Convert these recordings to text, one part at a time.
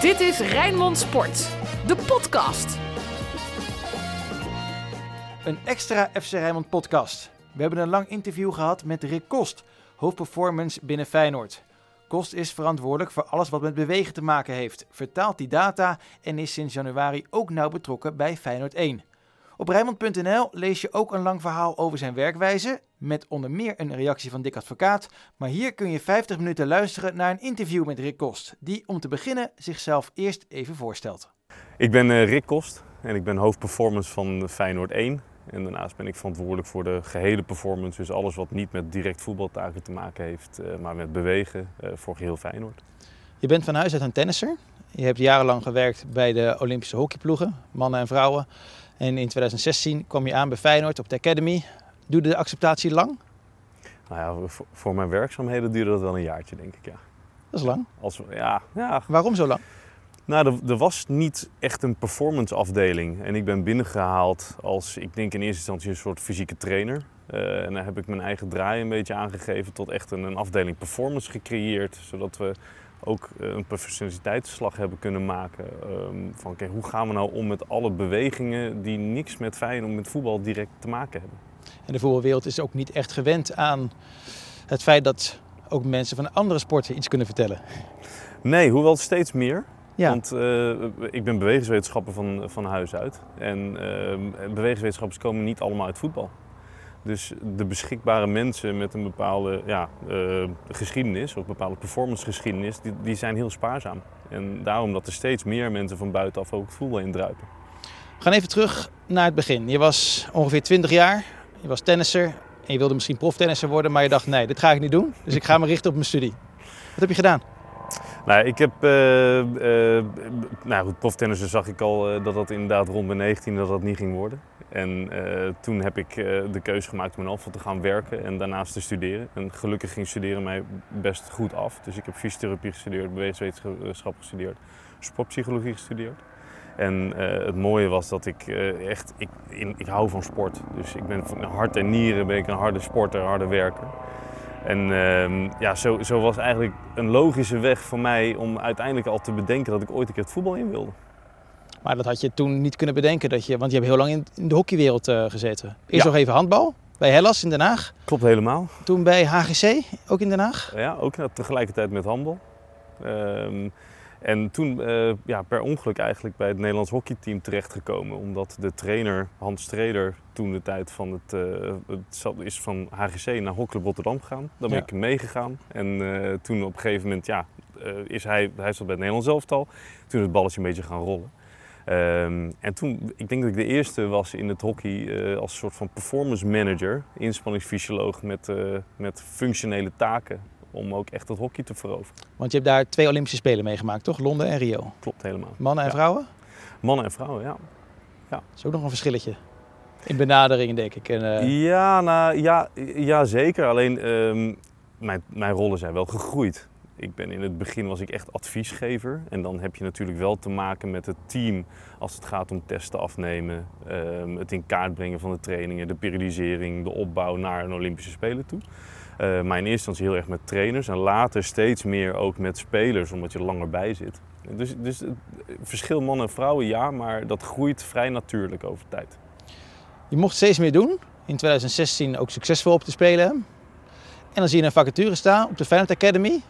Dit is Rijnmond Sport, de podcast. Een extra FC Rijnmond podcast. We hebben een lang interview gehad met Rick Kost, hoofdperformance binnen Feyenoord. Kost is verantwoordelijk voor alles wat met bewegen te maken heeft, vertaalt die data en is sinds januari ook nauw betrokken bij Feyenoord 1. Op Rijnmond.nl lees je ook een lang verhaal over zijn werkwijze, met onder meer een reactie van Dick Advocaat. Maar hier kun je 50 minuten luisteren naar een interview met Rick Kost, die om te beginnen zichzelf eerst even voorstelt. Ik ben eh, Rick Kost en ik ben hoofdperformance van Feyenoord 1. En daarnaast ben ik verantwoordelijk voor de gehele performance, dus alles wat niet met direct voetbaltaken te maken heeft, eh, maar met bewegen eh, voor geheel Feyenoord. Je bent van huis uit een tennisser. Je hebt jarenlang gewerkt bij de Olympische hockeyploegen, mannen en vrouwen. En in 2016 kwam je aan bij Feyenoord op de Academy. Duurde de acceptatie lang? Nou ja, voor, mijn werkzaamheden duurde dat wel een jaartje, denk ik, ja. Dat is lang. Als, ja, ja. Waarom zo lang? Nou, er, er was niet echt een performance afdeling. En ik ben binnengehaald als, ik denk in eerste instantie, een soort fysieke trainer. Eh, en daar heb ik mijn eigen draai een beetje aangegeven tot echt een, een afdeling performance gecreëerd. Zodat we ook eh, een professionaliteitsslag hebben kunnen maken. ehm, van oké, hoe gaan we nou om met alle bewegingen die niks met Feyenoord, met voetbal direct te maken hebben. En de voetbalwereld is ook niet echt gewend aan het feit dat ook mensen van andere sporten iets kunnen vertellen. Nee, hoewel steeds meer. Ja. Want eh, ik ben bewegingswetenschapper van, van huis uit. En eh, bewegingswetenschappers komen niet allemaal uit voetbal. Dus de beschikbare mensen met een bepaalde ja, eh, geschiedenis, of een bepaalde performancegeschiedenis, die, die zijn heel spaarzaam. En daarom dat er steeds meer mensen van buitenaf ook voetbal indruipen. We gaan even terug naar het begin. Je was ongeveer 20 jaar, je was tennisser en je wilde misschien proftennisser worden, maar je dacht nee, dit ga ik niet doen. Dus ik ga me richten op mijn studie. Wat heb je gedaan? Nou, ik heb, eh, nou goed, proftennissen zag ik al dat dat inderdaad rond mijn 19 dat dat niet ging worden. En eh, toen heb ik eh, de keuze gemaakt om in Alphen te gaan werken en daarnaast te studeren. En gelukkig ging studeren mij best goed af. Dus ik heb fysiotherapie gestudeerd, bewegingswetenschap gestudeerd, sportpsychologie gestudeerd. En eh, het mooie was dat ik echt, ik, ik hou van sport. Dus ik ben van hart en nieren ben ik een harde sporter, harde werker. En ehm, ja, zo, zo was eigenlijk een logische weg voor mij om uiteindelijk al te bedenken dat ik ooit een keer het voetbal in wilde. Maar dat had je toen niet kunnen bedenken, dat je, want je hebt heel lang in, in de hockeywereld eh, gezeten. Eerst Ja. nog even handbal, bij Hellas in Den Haag. Klopt helemaal. Toen bij HGC, ook in Den Haag. Ja, ook tegelijkertijd met handbal. Ehm, en toen eh, ja, per ongeluk eigenlijk bij het Nederlands hockeyteam terechtgekomen. Omdat de trainer Hans Streder toen de tijd van het, eh, het is van HGC naar Hockeyclub Rotterdam gegaan. Daar ben Ja. ik meegegaan. En toen op een gegeven moment, ja, is hij, hij zat bij het Nederlands elftal. Toen is het balletje een beetje gaan rollen. Ehm, en toen, ik denk dat ik de eerste was in het hockey eh, als soort van performance manager, inspanningsfysioloog met, eh, met functionele taken om ook echt het hockey te veroveren. Want je hebt daar twee Olympische Spelen meegemaakt, toch? Londen en Rio. Klopt helemaal. Mannen en Ja. vrouwen? Mannen en vrouwen, ja. Dat is ook nog een verschilletje. In benadering, denk ik. En, eh, Ja, nou, ja, ja, zeker. Alleen ehm, mijn, mijn rollen zijn wel gegroeid. Ik ben in het begin was ik echt adviesgever. En dan heb je natuurlijk wel te maken met het team als het gaat om testen afnemen, ehm, het in kaart brengen van de trainingen, de periodisering, de opbouw naar een Olympische Spelen toe. Eh, maar in eerste instantie heel erg met trainers en later steeds meer ook met spelers, omdat je er langer bij zit. Dus, dus het verschil mannen en vrouwen ja, maar dat groeit vrij natuurlijk over tijd. Je mocht steeds meer doen. In 2016 ook succesvol op te spelen. En dan zie je een vacature staan op de Feyenoord Academy.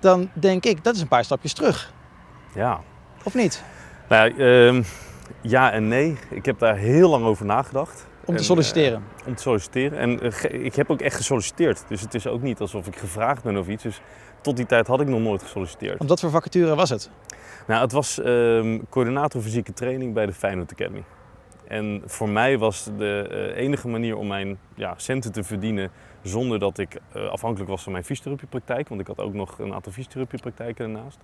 Dan denk ik, dat is een paar stapjes terug. Ja, Of niet? Nou, ja, ehm, ja en nee. Ik heb daar heel lang over nagedacht. Om te En, solliciteren. eh, om te solliciteren. En eh, ik heb ook echt gesolliciteerd. Dus het is ook niet alsof ik gevraagd ben of iets. Dus tot die tijd had ik nog nooit gesolliciteerd. Want wat voor vacature was het? Nou, het was ehm, coördinator fysieke training bij de Feyenoord Academy. En voor mij was de eh, enige manier om mijn ja, centen te verdienen zonder dat ik eh, afhankelijk was van mijn fysiotherapiepraktijk. Want ik had ook nog een aantal fysiotherapiepraktijken ernaast.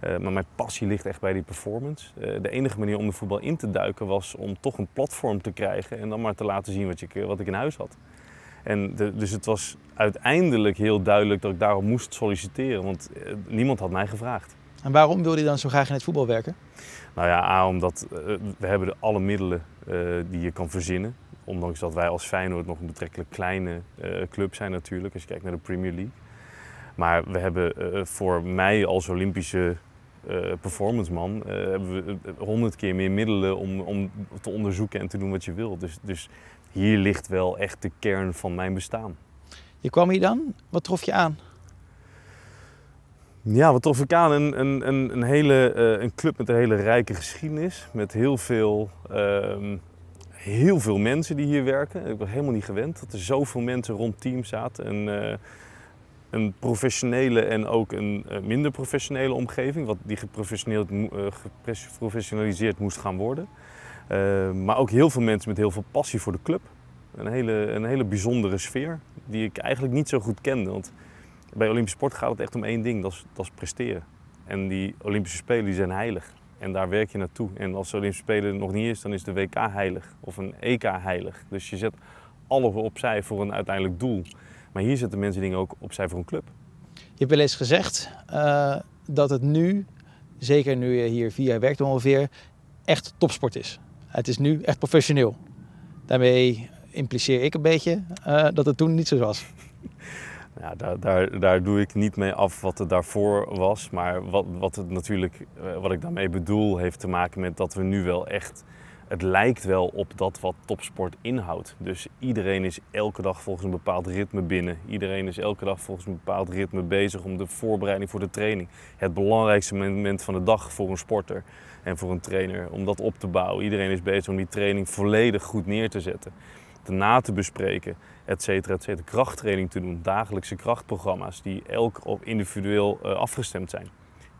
Eh, maar mijn passie ligt echt bij die performance. Eh, de enige manier om de voetbal in te duiken was om toch een platform te krijgen en dan maar te laten zien wat, ik, wat ik in huis had. En de- dus het was uiteindelijk heel duidelijk dat ik daarom moest solliciteren, want niemand had mij gevraagd. En waarom wilde je dan zo graag in het voetbal werken? Nou ja, A, omdat we hebben de alle middelen eh, die je kan verzinnen. Ondanks dat wij als Feyenoord nog een betrekkelijk kleine eh, club zijn natuurlijk, als je kijkt naar de Premier League. Maar we hebben eh, voor mij als Olympische uh, performance man hebben we honderd keer meer middelen om, om te onderzoeken en te doen wat je wil. Dus, dus hier ligt wel echt de kern van mijn bestaan. Je kwam hier dan, wat trof je aan? Ja, wat trof ik aan? Een, een, een, hele, een club met een hele rijke geschiedenis. Met heel veel, uh, heel veel mensen die hier werken. Ik was helemaal niet gewend dat er zoveel mensen rond team zaten. En, uh, een professionele en ook een uh, minder professionele omgeving. Wat die geprofessionaliseerd moest gaan worden. maar ook heel veel mensen met heel veel passie voor de club. Een hele, een hele bijzondere sfeer die ik eigenlijk niet zo goed kende. Want bij Olympische sport gaat het echt om één ding, dat is, dat presteren. En die Olympische Spelen die zijn heilig. En daar werk je naartoe. En als de Olympische Spelen nog niet is, dan is de WK heilig. Of een EK heilig. Dus je zet alles opzij voor een uiteindelijk doel. Maar hier zetten mensen dingen ook opzij voor een club. Je hebt wel eens gezegd uh, dat het nu, zeker nu je hier vier jaar werkt ongeveer, echt topsport is. Het is nu echt professioneel. Daarmee impliceer ik een beetje uh, dat het toen niet zo was. Daar, daar, daar doe ik niet mee af wat er daarvoor was. Maar wat, wat, het natuurlijk, eh, wat ik daarmee bedoel, heeft te maken met dat we nu wel echt. Het lijkt wel op dat wat topsport inhoudt. Dus iedereen is elke dag volgens een bepaald ritme binnen. Iedereen is elke dag volgens een bepaald ritme bezig om de voorbereiding voor de training. Het belangrijkste moment van de dag voor een sporter en voor een trainer, om dat op te bouwen. Iedereen is bezig om die training volledig goed neer te zetten na te bespreken, et cetera, et cetera. Krachttraining te doen, dagelijkse krachtprogramma's die elk op individueel uh, afgestemd zijn.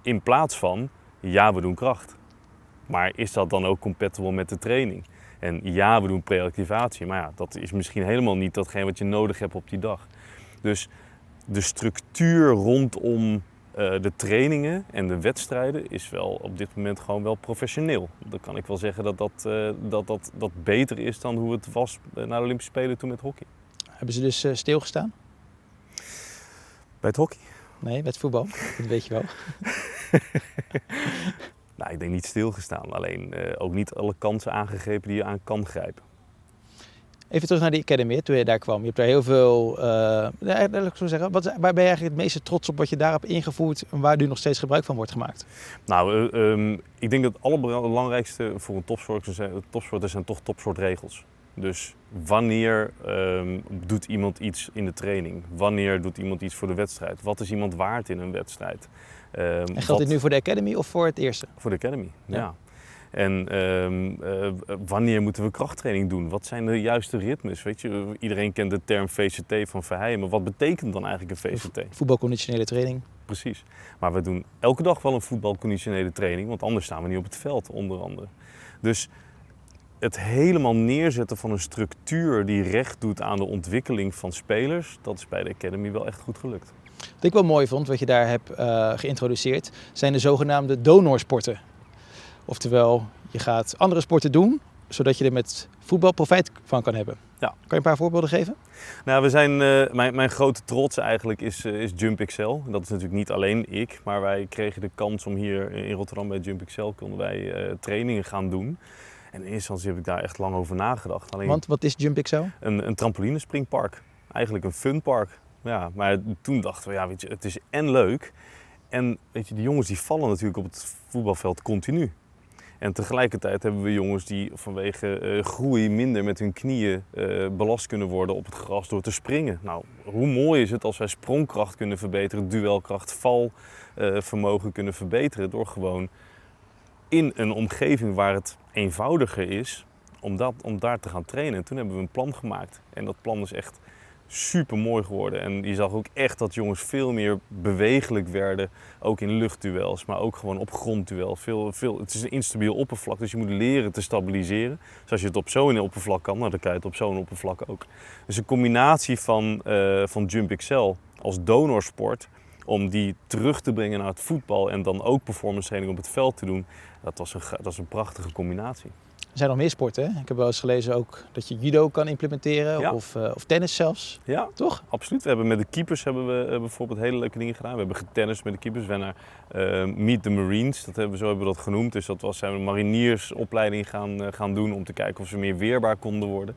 In plaats van, ja, we doen kracht. Maar is dat dan ook compatible met de training? En ja, we doen preactivatie, maar ja, dat is misschien helemaal niet datgene wat je nodig hebt op die dag. Dus de structuur rondom uh, de trainingen en de wedstrijden is wel op dit moment gewoon wel professioneel. Dan kan ik wel zeggen dat dat, uh, dat, dat, dat beter is dan hoe het was na de Olympische Spelen toen met hockey. Hebben ze dus uh, stilgestaan? Bij het hockey? Nee, bij het voetbal. Dat weet je wel. nou, ik denk niet stilgestaan. Alleen ook niet alle kansen aangegrepen die je aan kan grijpen. Even terug naar die Academy, toen je daar kwam. Je hebt daar heel veel, uh, ja, zo zeggen, wat, waar ben je eigenlijk het meeste trots op wat je daar hebt ingevoerd en waar nu nog steeds gebruik van wordt gemaakt? Nou, uh, um, ik denk dat het allerbelangrijkste voor een topsporter zijn, topsporter zijn toch topsportregels. Dus wanneer um, doet iemand iets in de training? Wanneer doet iemand iets voor de wedstrijd? Wat is iemand waard in een wedstrijd? Um, en geldt wat... dit nu voor de Academy of voor het eerste? Voor de Academy, ja. ja. En um, uh, wanneer moeten we krachttraining doen? Wat zijn de juiste ritmes? Weet je, iedereen kent de term VCT van Verheijen, maar wat betekent dan eigenlijk een VCT? Voetbalconditionele training. Precies. Maar we doen elke dag wel een voetbalconditionele training, want anders staan we niet op het veld, onder andere. Dus het helemaal neerzetten van een structuur die recht doet aan de ontwikkeling van spelers, dat is bij de Academy wel echt goed gelukt. Wat ik wel mooi vond, wat je daar hebt uh, geïntroduceerd, zijn de zogenaamde donorsporten. Oftewel, je gaat andere sporten doen, zodat je er met voetbal profijt van kan hebben. Ja. Kan je een paar voorbeelden geven? Nou, we zijn, uh, mijn, mijn grote trots eigenlijk is, uh, is Jump Excel. Dat is natuurlijk niet alleen ik, maar wij kregen de kans om hier in Rotterdam bij Jump Excel konden wij trainingen gaan doen. En in eerste instantie heb ik daar echt lang over nagedacht. Alleen Want wat is Jump Excel? Een, een trampolinespringpark. Eigenlijk een funpark. Ja, maar toen dachten we, ja, weet je, het is en leuk. En weet je, de jongens die vallen natuurlijk op het voetbalveld continu. En tegelijkertijd hebben we jongens die vanwege uh, groei minder met hun knieën uh, belast kunnen worden op het gras door te springen. Nou, hoe mooi is het als wij sprongkracht kunnen verbeteren, duelkracht, valvermogen uh, kunnen verbeteren door gewoon in een omgeving waar het eenvoudiger is om, dat, om daar te gaan trainen. En toen hebben we een plan gemaakt. En dat plan is echt super mooi geworden. En je zag ook echt dat jongens veel meer bewegelijk werden. Ook in luchtduels, maar ook gewoon op grondduel. Veel, veel, het is een instabiel oppervlak, dus je moet leren te stabiliseren. Dus als je het op zo'n oppervlak kan, nou, dan kan je het op zo'n oppervlak ook. Dus een combinatie van, uh, van Jump Excel als donorsport om die terug te brengen naar het voetbal en dan ook performance training op het veld te doen, dat was een, dat was een prachtige combinatie. Er zijn nog meer sporten. Hè? Ik heb wel eens gelezen ook dat je judo kan implementeren of, uh, of tennis zelfs. Ja, toch? Absoluut. We hebben met de keepers hebben we uh, bijvoorbeeld hele leuke dingen gedaan. We hebben getennis met de keepers. We zijn naar uh, Meet the Marines, dat hebben we, zo hebben we dat genoemd. Dus dat was, zijn we een mariniersopleiding gaan, gaan doen om te kijken of ze meer weerbaar konden worden.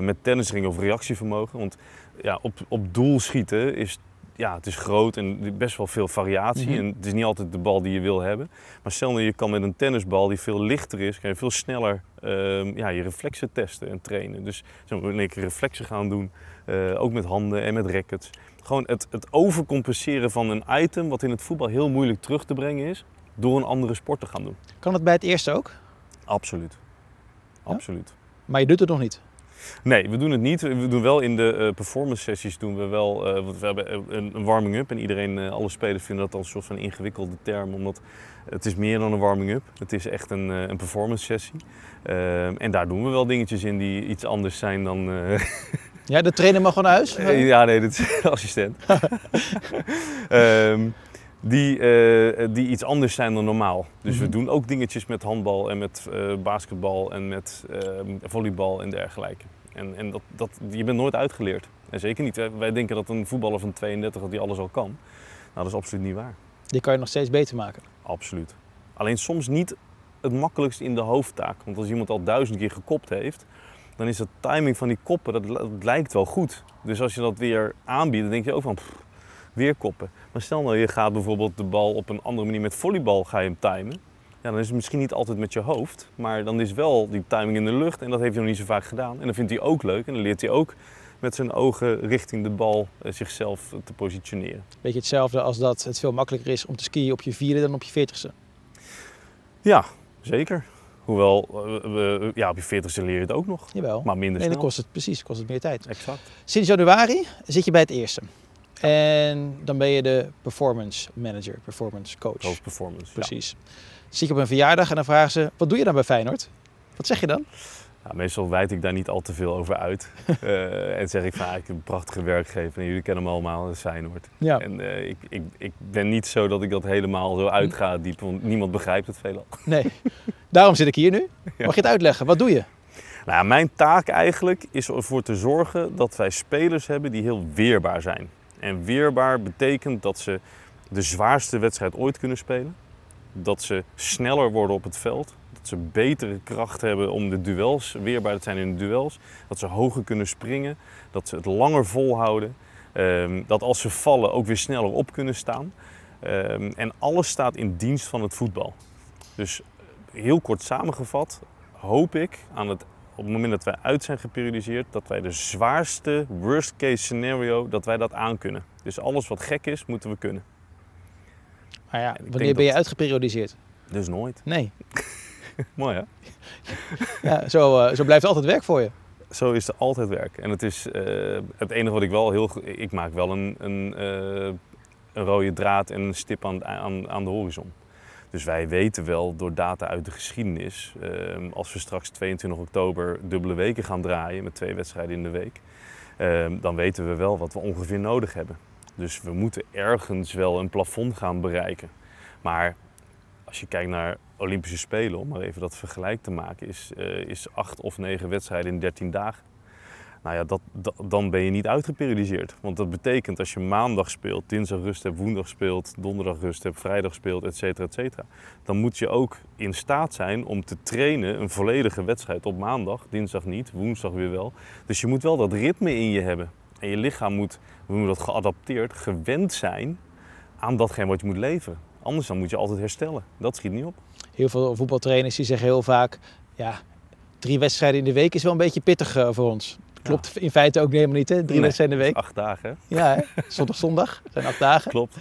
met tennisring of reactievermogen. Want ja, op, op doel schieten is ja, het is groot en best wel veel variatie. Mhm. En het is niet altijd de bal die je wil hebben. Maar stel nou, je kan met een tennisbal die veel lichter is, kan je veel sneller ehm, ja, je reflexen testen en trainen. Dus in één keer reflexen gaan doen, eh, ook met handen en met rackets. Gewoon het, het overcompenseren van een item wat in het voetbal heel moeilijk terug te brengen is, door een andere sport te gaan doen. Kan het bij het eerste ook? Absoluut. Ja? Absoluut. Maar je doet het nog niet. Nee, we doen het niet. We doen wel in de eh, performance sessies doen we wel. eh, want we hebben een, een warming-up en iedereen, eh, alle spelers vinden dat als een soort van ingewikkelde term, omdat het is meer dan een warming-up. Het is echt een, eh, een performance sessie. Ehm, en daar doen we wel dingetjes in die iets anders zijn dan. eh, Ja, de trainer mag gewoon naar huis? eh, ja, nee, dit is assistent. Ehm, die, eh, die iets anders zijn dan normaal. Dus we Mhm. doen ook dingetjes met handbal en met eh, basketbal en met ehm, volleybal en dergelijke. En, en dat, dat, je bent nooit uitgeleerd. En zeker niet. Wij, wij denken dat een voetballer van 32 dat die alles al kan. Nou, dat is absoluut niet waar. Die kan je nog steeds beter maken. Absoluut. Alleen soms niet het makkelijkst in de hoofdtaak. Want als iemand al duizend keer gekopt heeft, dan is de timing van die koppen, dat, li- dat lijkt wel goed. Dus als je dat weer aanbiedt, dan denk je ook van, pff, weer koppen. Maar stel nou, je gaat bijvoorbeeld de bal op een andere manier met volleybal ga je hem timen. Ja, dan is het misschien niet altijd met je hoofd, maar dan is wel die timing in de lucht en dat heeft hij nog niet zo vaak gedaan. En dan vindt hij ook leuk en dan leert hij ook met zijn ogen richting de bal eh, zichzelf te positioneren. Beetje hetzelfde als dat het veel makkelijker is om te skiën op je vierde dan op je veertigste. Ja, zeker. Hoewel, eh, ja, op je 40ste leer je het ook nog, Jawel. maar minder Nee, dan snel. kost het precies kost het meer tijd. Exact. Sinds januari zit je bij het eerste. En dan ben je de performance manager, performance coach. Hoofdperformance. Ja. Precies. Zit je op een verjaardag en dan vragen ze, wat doe je dan bij Feyenoord? Wat zeg je dan? Ja, meestal wijd ik daar niet al te veel over uit. Eh, en zeg ik van, ah, ik heb een prachtige werkgever en jullie kennen hem allemaal, dat is Feyenoord. Ja. En eh, ik, ik, ik ben niet zo dat ik dat helemaal zo uit ga diep, want niemand begrijpt het veelal. Nee. Daarom zit ik hier nu. Mag je het uitleggen? Wat doe je? Nou, ja, mijn taak eigenlijk is ervoor te zorgen dat wij spelers hebben die heel weerbaar zijn. En weerbaar betekent dat ze de zwaarste wedstrijd ooit kunnen spelen. Dat ze sneller worden op het veld. Dat ze betere kracht hebben om de duels, weerbaar te zijn in de duels. Dat ze hoger kunnen springen. Dat ze het langer volhouden. Ehm, dat als ze vallen ook weer sneller op kunnen staan. Ehm, en alles staat in dienst van het voetbal. Dus heel kort samengevat hoop ik aan het op het moment dat wij uit zijn geperiodiseerd, dat wij de zwaarste worst case scenario, dat wij dat aankunnen. Dus alles wat gek is, moeten we kunnen. Maar ja, wanneer ben je dat- uitgeperiodiseerd? Dus nooit. Nee. Mooi hè? Ja, zo, eh, zo blijft altijd werk voor je. Zo is er altijd werk. En het is eh, het enige wat ik wel heel. Ik maak wel een, een, eh, een rode draad en een stip aan, aan, aan de horizon. Dus wij weten wel door data uit de geschiedenis, eh, als we straks 22 oktober dubbele weken gaan draaien met twee wedstrijden in de week, eh, dan weten we wel wat we ongeveer nodig hebben. Dus we moeten ergens wel een plafond gaan bereiken. Maar als je kijkt naar Olympische Spelen, om maar even dat vergelijk te maken, is, eh, is acht of negen wedstrijden in 13 dagen. Nou ja, dat, dan ben je niet uitgeperiodiseerd. Want dat betekent als je maandag speelt, dinsdag rust hebt, woensdag speelt, donderdag rust hebt, vrijdag speelt, et cetera, et cetera. Dan moet je ook in staat zijn om te trainen een volledige wedstrijd op maandag, dinsdag niet, woensdag weer wel. Dus je moet wel dat ritme in je hebben. En je lichaam moet, we noemen dat geadapteerd, gewend zijn aan datgene wat je moet leveren. Anders dan moet je altijd herstellen. Dat schiet niet op. Heel veel voetbaltrainers die zeggen heel vaak, ja, drie wedstrijden in de week is wel een beetje pittig eh, voor ons. Klopt in feite ook helemaal niet, hè? Drie Nee, wedstrijden in de week. Acht dagen? Ja, hè? zondag, zondag. Zijn acht dagen. Klopt.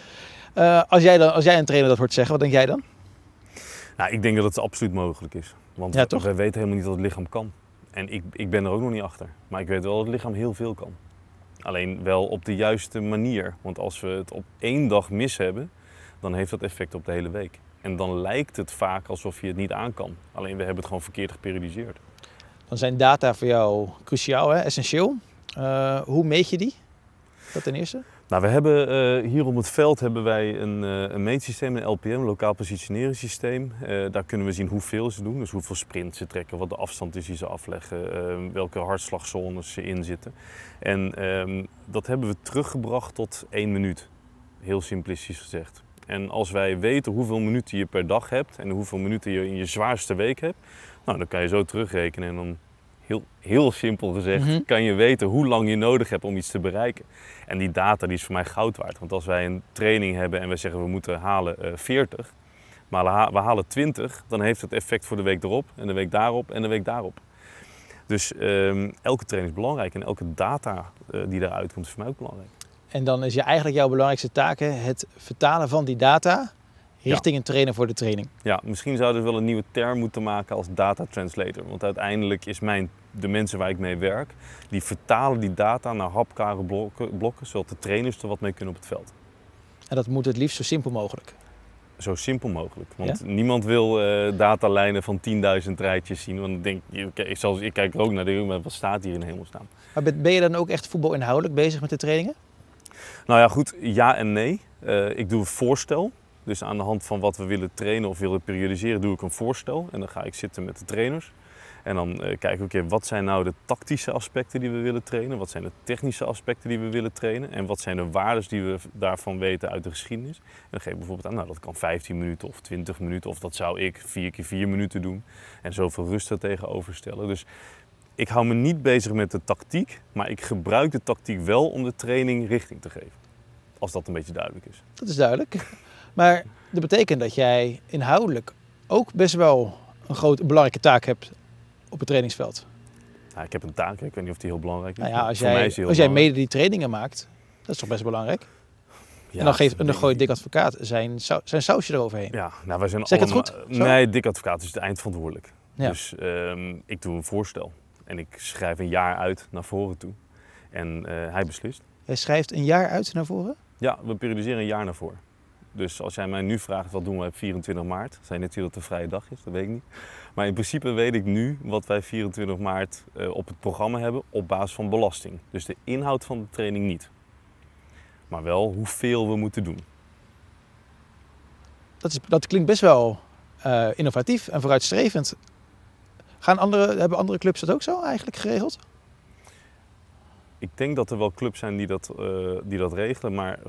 Eh, als, jij dan, als jij een trainer dat hoort zeggen, wat denk jij dan? Nou, ik denk dat het absoluut mogelijk is. Want Ja, we weten helemaal niet wat het lichaam kan. En ik, ik ben er ook nog niet achter. Maar ik weet wel dat het lichaam heel veel kan. Alleen wel op de juiste manier. Want als we het op één dag mis hebben, dan heeft dat effect op de hele week. En dan lijkt het vaak alsof je het niet aan kan. Alleen we hebben het gewoon verkeerd geperiodiseerd. Dan zijn data voor jou cruciaal, hè? essentieel. Eh, hoe meet je die? Dat ten eerste. Nou, we hebben eh, hier op het veld hebben wij een, eh, een meetsysteem, een LPM, een lokaal positioneringssysteem. Daar kunnen we zien hoeveel ze doen, dus hoeveel sprint ze trekken, wat de afstand is die ze afleggen, welke hartslagzones ze inzitten. En ehm, dat hebben we teruggebracht tot één minuut, heel simplistisch gezegd. En als wij weten hoeveel minuten je per dag hebt en hoeveel minuten je in je zwaarste week hebt, nou, dan kan je zo terugrekenen en dan heel, heel simpel gezegd, Mhm. kan je weten hoe lang je nodig hebt om iets te bereiken. En die data die is voor mij goud waard. Want als wij een training hebben en we zeggen we moeten halen eh 40, maar we ha- we halen 20, dan heeft het effect voor de week erop en de week daarop en de week daarop. Dus ehm, elke training is belangrijk en elke data eh, die daaruit komt is voor mij ook belangrijk. En dan is je eigenlijk jouw belangrijkste taken het vertalen van die data richting een trainer voor de training. Ja, misschien zouden we wel een nieuwe term moeten maken als data translator. Want uiteindelijk is mijn, de mensen waar ik mee werk, die vertalen die data naar hapklare blokken, blokken, zodat de trainers er wat mee kunnen op het veld. En dat moet het liefst zo simpel mogelijk. Zo simpel mogelijk. Want niemand wil eh, datalijnen van 10.000 rijtjes zien. Want dan denk je, oké, ik, ik kijk er ook naar de maar wat staat hier in hemelsnaam? Maar ben ben je dan ook echt voetbalinhoudelijk bezig met de trainingen? Nou ja, goed, ja en nee. Eh, ik doe een voorstel. Dus aan de hand van wat we willen trainen of willen periodiseren, doe ik een voorstel. En dan ga ik zitten met de trainers. En dan eh, kijken we, oké, wat zijn nou de tactische aspecten die we willen trainen? Wat zijn de technische aspecten die we willen trainen? En wat zijn de waarden die we daarvan weten uit de geschiedenis? En dan geef ik bijvoorbeeld aan, nou dat kan 15 minuten of 20 minuten. Of dat zou ik 4 keer 4 minuten doen. En zoveel rust er tegenover stellen. Dus ik hou me niet bezig met de tactiek. Maar ik gebruik de tactiek wel om de training richting te geven. Als dat een beetje duidelijk is. Dat is duidelijk. Maar dat betekent dat jij inhoudelijk ook best wel een grote belangrijke taak hebt op het trainingsveld. Nou, ik heb een taak, ik weet niet of die heel belangrijk is. Nou ja, als voor mij jij, is die heel als jij mede die trainingen maakt, dat is toch best belangrijk. Ja, en dan, geeft, en dan denk gooit. Dick Advocaat zijn, zijn sausje eroverheen. Ja, nou wij zijn Zeg ik het goed? Zo? Nee, Dick Advocaat is de eindverantwoordelijk. Ja. Dus ehm, ik doe een voorstel. En ik schrijf een jaar uit naar voren toe. En eh, hij beslist. Jij schrijft een jaar uit naar voren. Ja, we periodiseren een jaar naar voren. Dus als jij mij nu vraagt wat doen we op 24 maart, net hier dat het een vrije dag is, dat weet ik niet. Maar in principe weet ik nu wat wij 24 maart eh, op het programma hebben op basis van belasting. Dus de inhoud van de training niet. Maar wel hoeveel we moeten doen. Dat, is, dat klinkt best wel eh, innovatief en vooruitstrevend. Gaan andere, hebben andere clubs dat ook zo eigenlijk geregeld? Ik denk dat er wel clubs zijn die dat, eh, die dat regelen, maar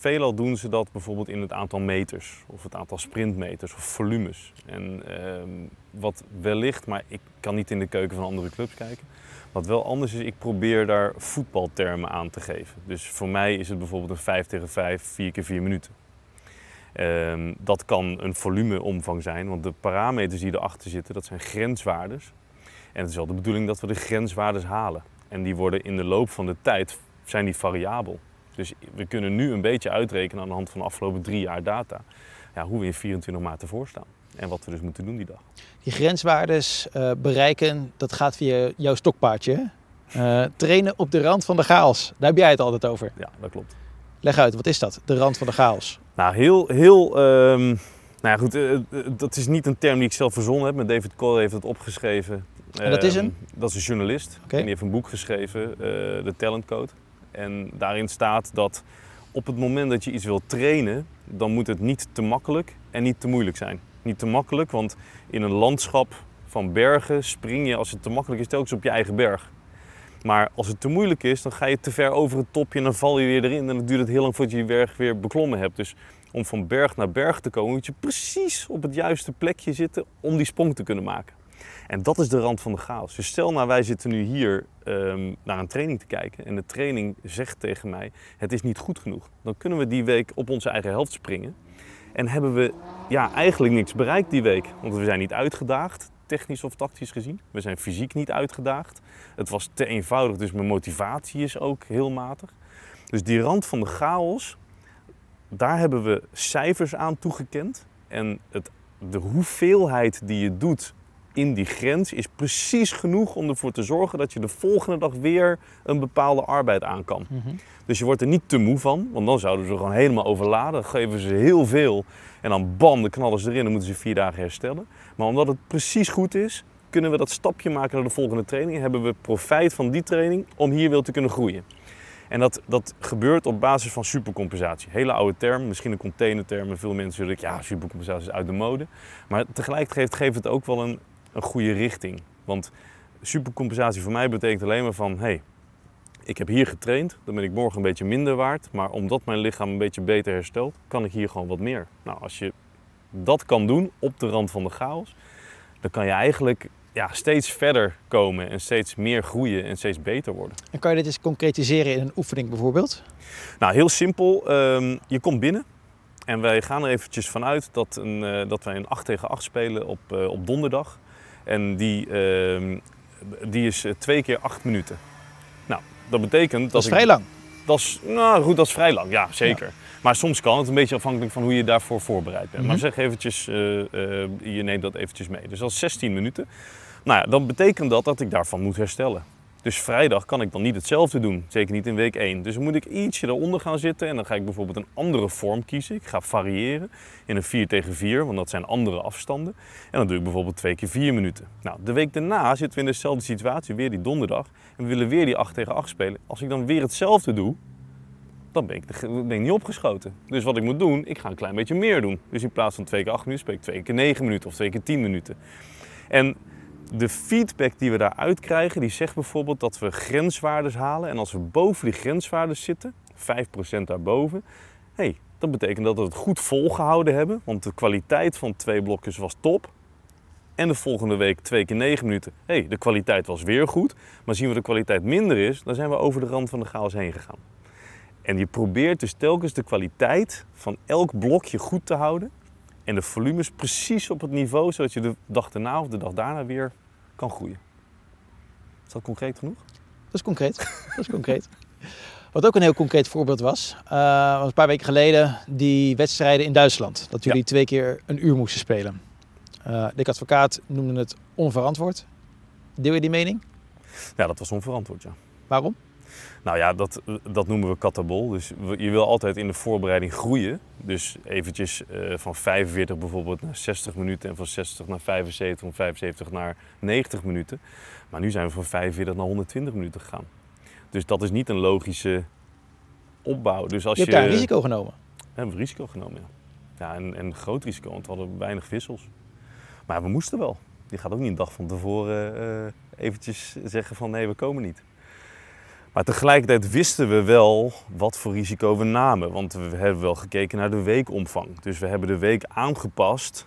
veelal doen ze dat bijvoorbeeld in het aantal meters of het aantal sprintmeters of volumes. En ehm, wat wellicht, maar ik kan niet in de keuken van andere clubs kijken. Wat wel anders is, ik probeer daar voetbaltermen aan te geven. Dus voor mij is het bijvoorbeeld een 5 tegen 5, 4 keer 4 minuten. Ehm, dat kan een volumeomvang zijn, want de parameters die erachter zitten, dat zijn grenswaardes. En het is wel de bedoeling dat we de grenswaardes halen. En die worden in de loop van de tijd zijn die variabel. Dus we kunnen nu een beetje uitrekenen aan de hand van de afgelopen drie jaar data. Ja, hoe we in 24 maart ervoor staan. En wat we dus moeten doen die dag. Die grenswaardes eh, bereiken, dat gaat via jouw stokpaardje. Eh, trainen op de rand van de chaos. Daar heb jij het altijd over. Ja, dat klopt. Leg uit, wat is dat? De rand van de chaos. Nou, heel, heel. ehm, nou ja, goed. eh, dat is niet een term die ik zelf verzonnen heb. Maar David Cole heeft het opgeschreven. En dat is Ehm, een? Dat is een journalist. En die heeft een boek geschreven, de Talent Code. En daarin staat dat op het moment dat je iets wilt trainen, dan moet het niet te makkelijk en niet te moeilijk zijn. Niet te makkelijk, want in een landschap van bergen spring je als het te makkelijk is telkens op je eigen berg. Maar als het te moeilijk is, dan ga je te ver over het topje en dan val je weer erin. En dan duurt het heel lang voordat je die berg weer beklommen hebt. Dus om van berg naar berg te komen, moet je precies op het juiste plekje zitten om die sprong te kunnen maken. En dat is de rand van de chaos. Dus stel nou, wij zitten nu hier ehm, naar een training te kijken en de training zegt tegen mij, het is niet goed genoeg. Dan kunnen we die week op onze eigen helft springen. En hebben we ja, eigenlijk niks bereikt die week. Want we zijn niet uitgedaagd, technisch of tactisch gezien. We zijn fysiek niet uitgedaagd. Het was te eenvoudig, dus mijn motivatie is ook heel matig. Dus die rand van de chaos, daar hebben we cijfers aan toegekend. En het, de hoeveelheid die je doet in die grens is precies genoeg om ervoor te zorgen dat je de volgende dag weer een bepaalde arbeid aan kan. Dus je wordt er niet te moe van, want dan zouden ze gewoon helemaal overladen. Dan geven ze heel veel en dan bam, de knallen ze erin. Dan moeten ze vier dagen herstellen. Maar omdat het precies goed is, kunnen we dat stapje maken naar de volgende training. En hebben we profijt van die training om hier weer te kunnen groeien. En dat, dat gebeurt op basis van supercompensatie. Hele oude term, misschien een containerterm. En veel mensen zullen denken, ja, supercompensatie is uit de mode. Maar tegelijkertijd geeft het ook wel een, een goede richting. Want supercompensatie voor mij betekent alleen maar van... Hey, ik heb hier getraind, dan ben ik morgen een beetje minder waard. Maar omdat mijn lichaam een beetje beter herstelt, kan ik hier gewoon wat meer. Nou, als je dat kan doen op de rand van de chaos, dan kan je eigenlijk ja, steeds verder komen en steeds meer groeien en steeds beter worden. En kan je dit eens concretiseren in een oefening bijvoorbeeld? Nou, heel simpel. Ehm, je komt binnen en wij gaan er eventjes vanuit dat, een, eh, dat wij een 8 tegen 8 spelen op, eh, op donderdag. En die, ehm, die is eh, twee keer 8 minuten. Nou, dat betekent dat. Dat is ik- vrij lang. Dat is, nou goed, dat is vrij lang, ja zeker. Maar soms kan het een beetje afhankelijk van hoe je daarvoor voorbereid bent. Mhm. Maar zeg eventjes, eh, eh, je neemt dat eventjes mee. Dus dat is 16 minuten. Nou ja, dan betekent dat dat ik daarvan moet herstellen. Dus vrijdag kan ik dan niet hetzelfde doen, zeker niet in week 1. Dus dan moet ik ietsje eronder gaan zitten en dan ga ik bijvoorbeeld een andere vorm kiezen. Ik ga variëren in een 4 tegen 4, want dat zijn andere afstanden. En dan doe ik bijvoorbeeld twee keer 4 minuten. Nou, de week daarna zitten we in dezelfde situatie, weer die donderdag. En we willen weer die 8 tegen 8 spelen. Als ik dan weer hetzelfde doe, dan ben ik, niet opgeschoten. Dus wat ik moet doen, ik ga een klein beetje meer doen. Dus in plaats van twee keer 8 minuten, spreek ik twee keer 9 minuten of twee keer 10 minuten. En de feedback die we daaruit krijgen, die zegt bijvoorbeeld dat we grenswaardes halen. En als we boven die grenswaardes zitten, 5% daarboven, hey, dat betekent dat we het goed volgehouden hebben. Want de kwaliteit van twee blokjes was top. En de volgende week twee keer 9 minuten. hey, de kwaliteit was weer goed. Maar zien we de kwaliteit minder is, dan zijn we over de rand van de chaos heen gegaan. En je probeert dus telkens de kwaliteit van elk blokje goed te houden. En de volumes precies op het niveau, zodat je de dag daarna of de dag daarna weer kan groeien. Is dat concreet genoeg? Dat is concreet. Dat is concreet. Wat ook een heel concreet voorbeeld was, eh, was een paar weken geleden die wedstrijden in Duitsland. Dat jullie Ja. twee keer een uur moesten spelen. Eh Dick Advocaat noemde het onverantwoord. Deel je die mening? Ja, dat was onverantwoord, ja. Waarom? Nou ja, dat, dat noemen we katabol. Dus je wil altijd in de voorbereiding groeien. Dus eventjes eh, van 45 bijvoorbeeld naar 60 minuten en van 60 naar 75, van 75 naar 90 minuten. Maar nu zijn we van 45 naar 120 minuten gegaan. Dus dat is niet een logische opbouw. Dus als Je je, hebt daar een risico genomen. We hebben we risico genomen, ja. Ja, en, en een groot risico, want we hadden weinig wissels. Maar we moesten wel. Je gaat ook niet een dag van tevoren eh eventjes zeggen van nee, we komen niet. Maar tegelijkertijd wisten we wel wat voor risico we namen. Want we hebben wel gekeken naar de weekomvang. Dus we hebben de week aangepast,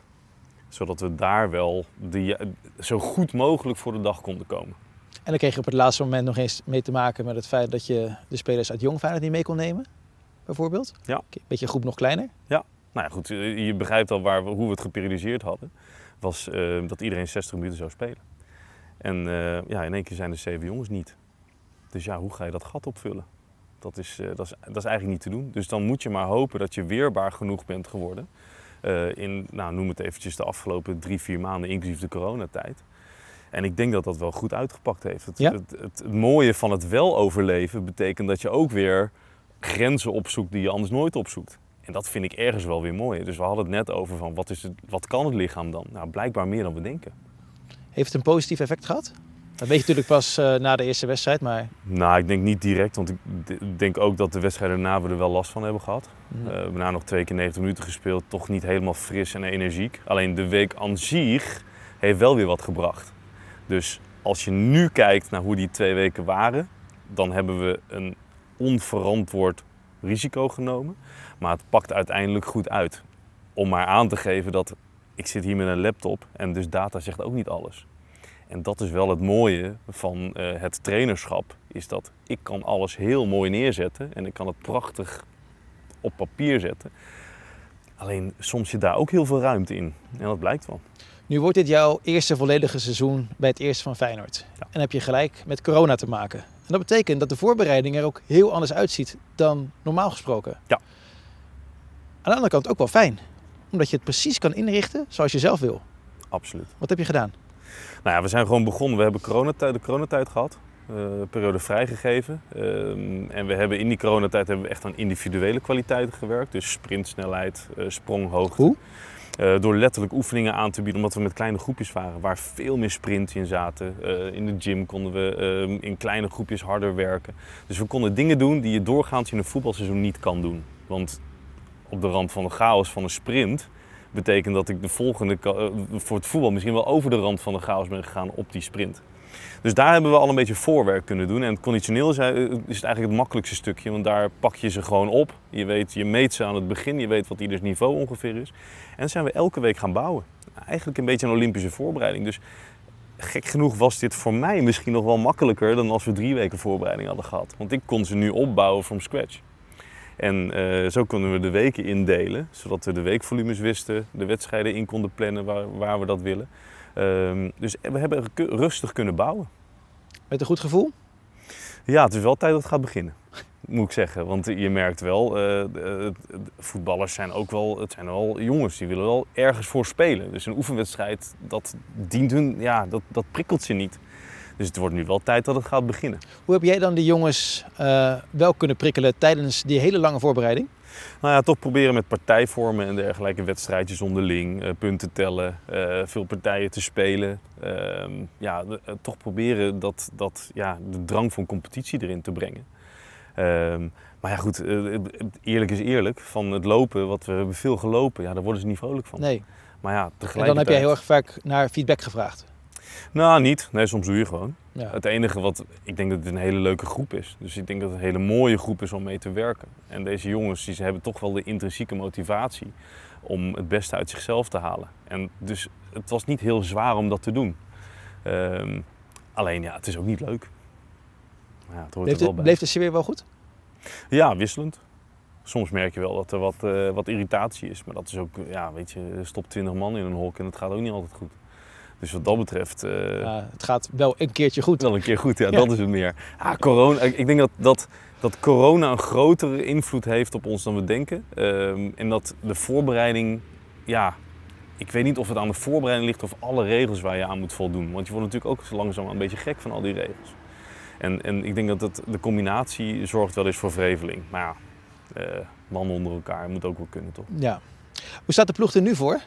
zodat we daar wel de, zo goed mogelijk voor de dag konden komen. En dan kreeg je op het laatste moment nog eens mee te maken met het feit dat je de spelers uit Jong Feyenoord niet mee kon nemen. Bijvoorbeeld. Ja. Een beetje groep nog kleiner. Nou ja, goed, je begrijpt al waar we, hoe we het geperiodiseerd hadden. Was eh, dat iedereen 60 minuten zou spelen. En eh, ja, in één keer zijn er zeven jongens niet. Dus ja, hoe ga je dat gat opvullen? Dat is, eh, dat, is, dat is eigenlijk niet te doen. Dus dan moet je maar hopen dat je weerbaar genoeg bent geworden. eh, in, nou, noem het eventjes, de afgelopen drie, vier maanden, inclusief de coronatijd. En ik denk dat dat wel goed uitgepakt heeft. Het, Ja? het, het, het mooie van het wel overleven betekent dat je ook weer grenzen opzoekt die je anders nooit opzoekt. En dat vind ik ergens wel weer mooi. Dus we hadden het net over van wat, is het, wat kan het lichaam dan? Nou, blijkbaar meer dan we denken. Heeft het een positief effect gehad? Dat weet je natuurlijk pas eh, na de eerste wedstrijd, maar Nou, ik denk niet direct, want ik denk ook dat de wedstrijden daarna we er wel last van hebben gehad. mm, Eh, we hebben daarna nog twee keer 90 minuten gespeeld, toch niet helemaal fris en energiek. Alleen de week aan zich heeft wel weer wat gebracht. Dus als je nu kijkt naar hoe die twee weken waren, dan hebben we een onverantwoord risico genomen. Maar het pakt uiteindelijk goed uit. Om maar aan te geven dat ik zit hier met een laptop en dus data zegt ook niet alles. En dat is wel het mooie van eh, het trainerschap, is dat ik kan alles heel mooi neerzetten en ik kan het prachtig op papier zetten. Alleen soms zit daar ook heel veel ruimte in. En dat blijkt wel. nu wordt dit jouw eerste volledige seizoen bij het eerste van Feyenoord. Ja. En heb je gelijk met corona te maken. En dat betekent dat de voorbereiding er ook heel anders uitziet dan normaal gesproken. Ja. Aan de andere kant ook wel fijn. Omdat je het precies kan inrichten zoals je zelf wil. Absoluut. Wat heb je gedaan? Nou ja, we zijn gewoon begonnen. We hebben coronatijd, de coronatijd gehad. eh, periode vrijgegeven. Ehm, en we hebben in die coronatijd hebben we echt aan individuele kwaliteiten gewerkt. Dus sprintsnelheid, eh, spronghoogte. Hoe? Eh, door letterlijk oefeningen aan te bieden, omdat we met kleine groepjes waren, waar veel meer sprints in zaten. In de gym konden we ehm, in kleine groepjes harder werken. Dus we konden dingen doen die je doorgaans in een voetbalseizoen niet kan doen. Want op de rand van de chaos van een sprint betekent dat ik de volgende eh, voor het voetbal misschien wel over de rand van de chaos ben gegaan op die sprint. Dus daar hebben we al een beetje voorwerk kunnen doen. En het conditioneel is, eh, is het eigenlijk het makkelijkste stukje, want daar pak je ze gewoon op. Je, weet, je meet ze aan het begin, je weet wat ieders niveau ongeveer is. En zijn we elke week gaan bouwen. Eigenlijk een beetje een Olympische voorbereiding. Dus gek genoeg was dit voor mij misschien nog wel makkelijker dan als we drie weken voorbereiding hadden gehad. Want ik kon ze nu opbouwen from scratch. En eh, zo konden we de weken indelen, zodat we de weekvolumes wisten, de wedstrijden in konden plannen waar, waar we dat willen. Ehm, dus we hebben rustig kunnen bouwen. Met een goed gevoel? Ja, het is wel tijd dat het gaat beginnen, moet ik zeggen. Want je merkt wel, eh, voetballers zijn ook wel, het zijn wel jongens, die willen wel ergens voor spelen. Dus een oefenwedstrijd, dat dient hun, ja, dat, dat prikkelt ze niet. Dus het wordt nu wel tijd dat het gaat beginnen. Hoe heb jij dan de jongens eh, wel kunnen prikkelen tijdens die hele lange voorbereiding? Nou ja, toch proberen met partijvormen en dergelijke wedstrijdjes onderling, eh, punten tellen, eh, veel partijen te spelen. Ehm, ja, toch proberen dat, dat, ja, de drang van competitie erin te brengen. Ehm, maar ja goed, eerlijk is eerlijk, van het lopen, wat we hebben veel gelopen, ja, daar worden ze niet vrolijk van. Nee. Maar ja, En tegelijkertijd... dan heb jij heel erg vaak naar feedback gevraagd. Nou, niet. Nee, soms doe je gewoon. Ja. Het enige wat, ik denk dat het een hele leuke groep is. Dus ik denk dat het een hele mooie groep is om mee te werken. En deze jongens, die, ze hebben toch wel de intrinsieke motivatie om het beste uit zichzelf te halen. En dus het was niet heel zwaar om dat te doen. Ehm, alleen ja, het is ook niet leuk. Ja, het hoort Bleef er wel de, bij. bleef de sfeer wel goed? Ja, wisselend. Soms merk je wel dat er wat, eh, wat irritatie is. Maar dat is ook, ja, weet je, stopt 20 man in een hok en het gaat ook niet altijd goed. Dus wat dat betreft... eh, Ja, het gaat wel een keertje goed. wel een keer goed, ja, Ja. dat is het meer. Ah, corona, ik denk dat, dat, dat corona een grotere invloed heeft op ons dan we denken. Ehm, en dat de voorbereiding, ja, ik weet niet of het aan de voorbereiding ligt of alle regels waar je aan moet voldoen. Want je wordt natuurlijk ook langzaam een beetje gek van al die regels. En, en ik denk dat het, de combinatie zorgt wel eens voor vreveling. Maar ja, eh, mannen onder elkaar moet ook wel kunnen, toch? Ja. Hoe staat de ploeg er nu voor?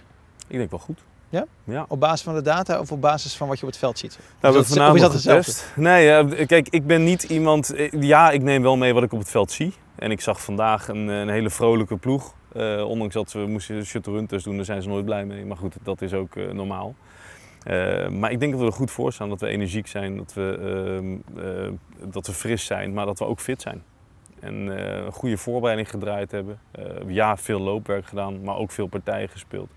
Ik denk wel goed. Ja? Ja. Op basis van de data of op basis van wat je op het veld ziet? Nou, we is hebben dat- vanavond getest. Nee, kijk, ik ben niet iemand... eh, Ja, ik neem wel mee wat ik op het veld zie. En ik zag vandaag een, een hele vrolijke ploeg. Eh, ondanks dat we moesten shuttle-run-test doen, daar zijn ze nooit blij mee. Maar goed, dat is ook eh, normaal. Maar ik denk dat we er goed voor staan, dat we energiek zijn, dat we, ehm, eh, dat we fris zijn, maar dat we ook fit zijn. En een goede voorbereiding gedraaid hebben. Ja, veel loopwerk gedaan, maar ook veel partijen gespeeld.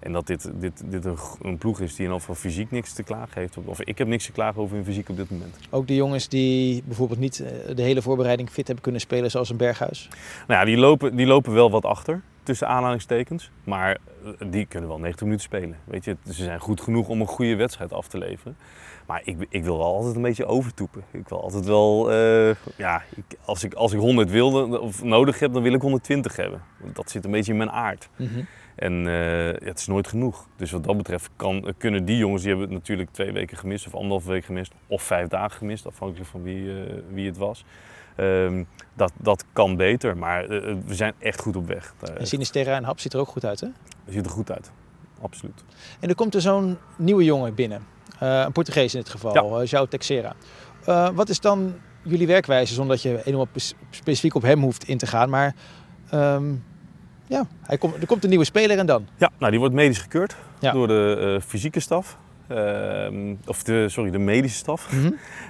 En dat dit, dit, dit een, een ploeg is die in ieder geval fysiek niks te klagen heeft. Of ik heb niks te klagen over hun fysiek op dit moment. Ook de jongens die bijvoorbeeld niet eh, de hele voorbereiding fit hebben kunnen spelen, zoals een Berghuis. Nou ja, die lopen, die lopen wel wat achter, tussen aanhalingstekens. Maar eh, die kunnen wel 90 minuten spelen. Weet je, ze zijn goed genoeg om een goede wedstrijd af te leveren. Maar ik, ik wil wel altijd een beetje overtoepen. Ik wil altijd wel, eh, ja, ik, als, ik, als ik 100 wilde of nodig heb, dan wil ik 120 hebben. Dat zit een beetje in mijn aard. En eh, ja, het is nooit genoeg. Dus wat dat betreft kan, kunnen die jongens, die hebben het natuurlijk twee weken gemist, of anderhalve week gemist, of vijf dagen gemist, afhankelijk van wie, eh, wie het was. Ehm, dat, dat kan beter, maar eh, we zijn echt goed op weg. En Sinisterra en Hap ziet er ook goed uit, hè? ziet er goed uit. Absoluut. En er komt er zo'n nieuwe jongen binnen. Eh, een Portugees in dit geval, Ja. eh, João Teixeira. Eh, wat is dan jullie werkwijze, zonder dat je helemaal specifiek op hem hoeft in te gaan. Maar ehm, ja, hij komt, er komt een nieuwe speler en dan? Ja, nou, die wordt medisch gekeurd Ja. door de eh, fysieke staf. Ehm, of de, sorry, de medische staf.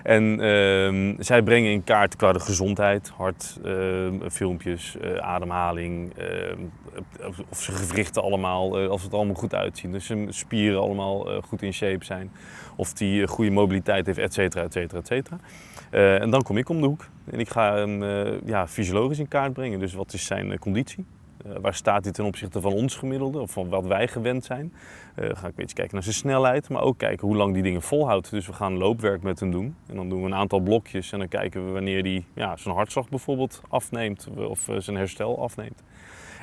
En ehm, zij brengen in kaart qua de gezondheid, hart, ehm, filmpjes, eh, ademhaling, of- of ze gewrichten allemaal, eh, als het allemaal goed uitzien. Dus zijn spieren allemaal goed in shape zijn. Of die goede mobiliteit heeft, et cetera, et cetera, et cetera. En dan kom ik om de hoek en ik ga hem ja, fysiologisch in kaart brengen. Dus wat is zijn conditie? Eh, waar staat hij ten opzichte van ons gemiddelde of van wat wij gewend zijn? Eh, ga ik een beetje kijken naar zijn snelheid, maar ook kijken hoe lang die dingen volhoudt. Dus we gaan loopwerk met hem doen. En dan doen we een aantal blokjes en dan kijken we wanneer hij ja, zijn hartslag bijvoorbeeld afneemt of eh, zijn herstel afneemt.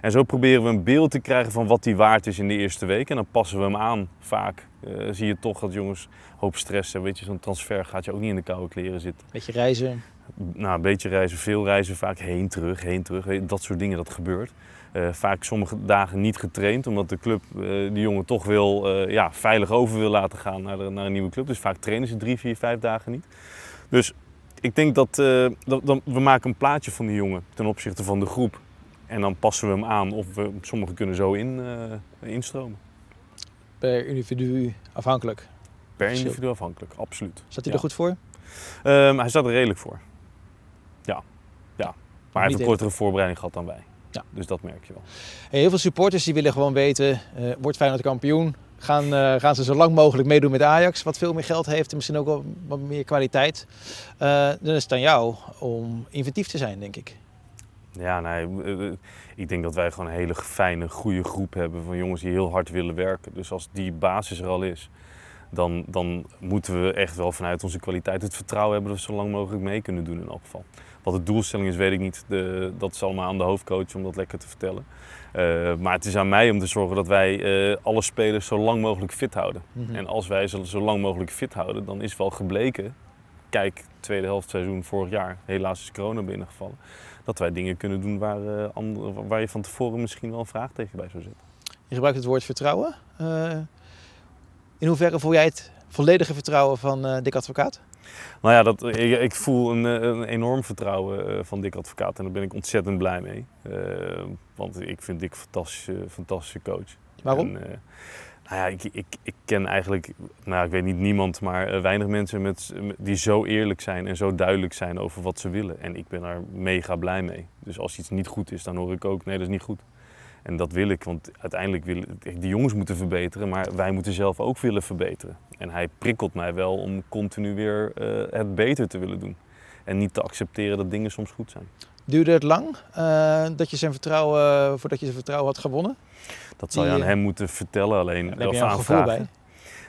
En zo proberen we een beeld te krijgen van wat die waard is in de eerste week. En dan passen we hem aan. Vaak zie je toch dat jongens hoop stress. Weet je, zo'n transfer gaat je ook niet in de koude kleren zitten. Beetje reizen. Nou, een beetje reizen, veel reizen, vaak heen, terug, heen, terug. Dat soort dingen, dat gebeurt. Eh, vaak sommige dagen niet getraind, omdat de club eh die jongen toch wil, eh, ja, veilig over wil laten gaan naar, de, naar een nieuwe club. Dus vaak trainen ze drie, vier, vijf dagen niet. Dus ik denk dat, dat, dat we maken een plaatje van die jongen ten opzichte van de groep. En dan passen we hem aan of we, sommigen kunnen zo in, instromen. Per individu afhankelijk. Per individu afhankelijk, absoluut. Zat hij Ja. er goed voor? Ehm, hij staat er redelijk voor. Ja, ja. Maar hij heeft een kortere voorbereiding gehad dan wij. Ja. Dus dat merk je wel. Hey, heel veel supporters die willen gewoon weten, eh, wordt Feyenoord kampioen? gaan, eh, gaan ze zo lang mogelijk meedoen met Ajax, wat veel meer geld heeft en misschien ook wel wat meer kwaliteit. Eh, dan is het aan jou om inventief te zijn, denk ik. Ja, nee, ik denk dat wij gewoon een hele fijne, goede groep hebben van jongens die heel hard willen werken. Dus als die basis er al is, dan, dan moeten we echt wel vanuit onze kwaliteit het vertrouwen hebben dat we zo lang mogelijk mee kunnen doen in elk geval. Wat de doelstelling is, weet ik niet. De, dat is allemaal aan de hoofdcoach om dat lekker te vertellen. Uh, maar het is aan mij om te zorgen dat wij uh, alle spelers zo lang mogelijk fit houden. Mm -hmm. En als wij ze zo lang mogelijk fit houden, dan is wel gebleken, kijk, tweede helft seizoen vorig jaar, helaas is corona binnengevallen, dat wij dingen kunnen doen waar, uh, andere, waar je van tevoren misschien wel een vraagteken bij zou zetten. Je gebruikt het woord vertrouwen. in hoeverre voel jij het volledige vertrouwen van Dick Advocaat? Nou ja, dat, ik, ik voel een, een, enorm vertrouwen uh, van Dick Advocaat en daar ben ik ontzettend blij mee. Uh, want ik vind Dick een fantastische, fantastische coach. Waarom? En, uh, nou ja, ik, ik, ik ken eigenlijk, nou ik weet niet niemand, maar weinig mensen met, die zo eerlijk zijn en zo duidelijk zijn over wat ze willen. En ik ben daar mega blij mee. Dus als iets niet goed is, dan hoor ik ook, nee dat is niet goed. En dat wil ik, want uiteindelijk willen de jongens moeten verbeteren, maar wij moeten zelf ook willen verbeteren. En hij prikkelt mij wel om continu weer uh, het beter te willen doen. En niet te accepteren dat dingen soms goed zijn. Duurde het lang uh, dat je zijn vertrouwen, voordat je zijn vertrouwen had gewonnen? Dat zal je aan hem moeten vertellen alleen. Je een gevoel bij?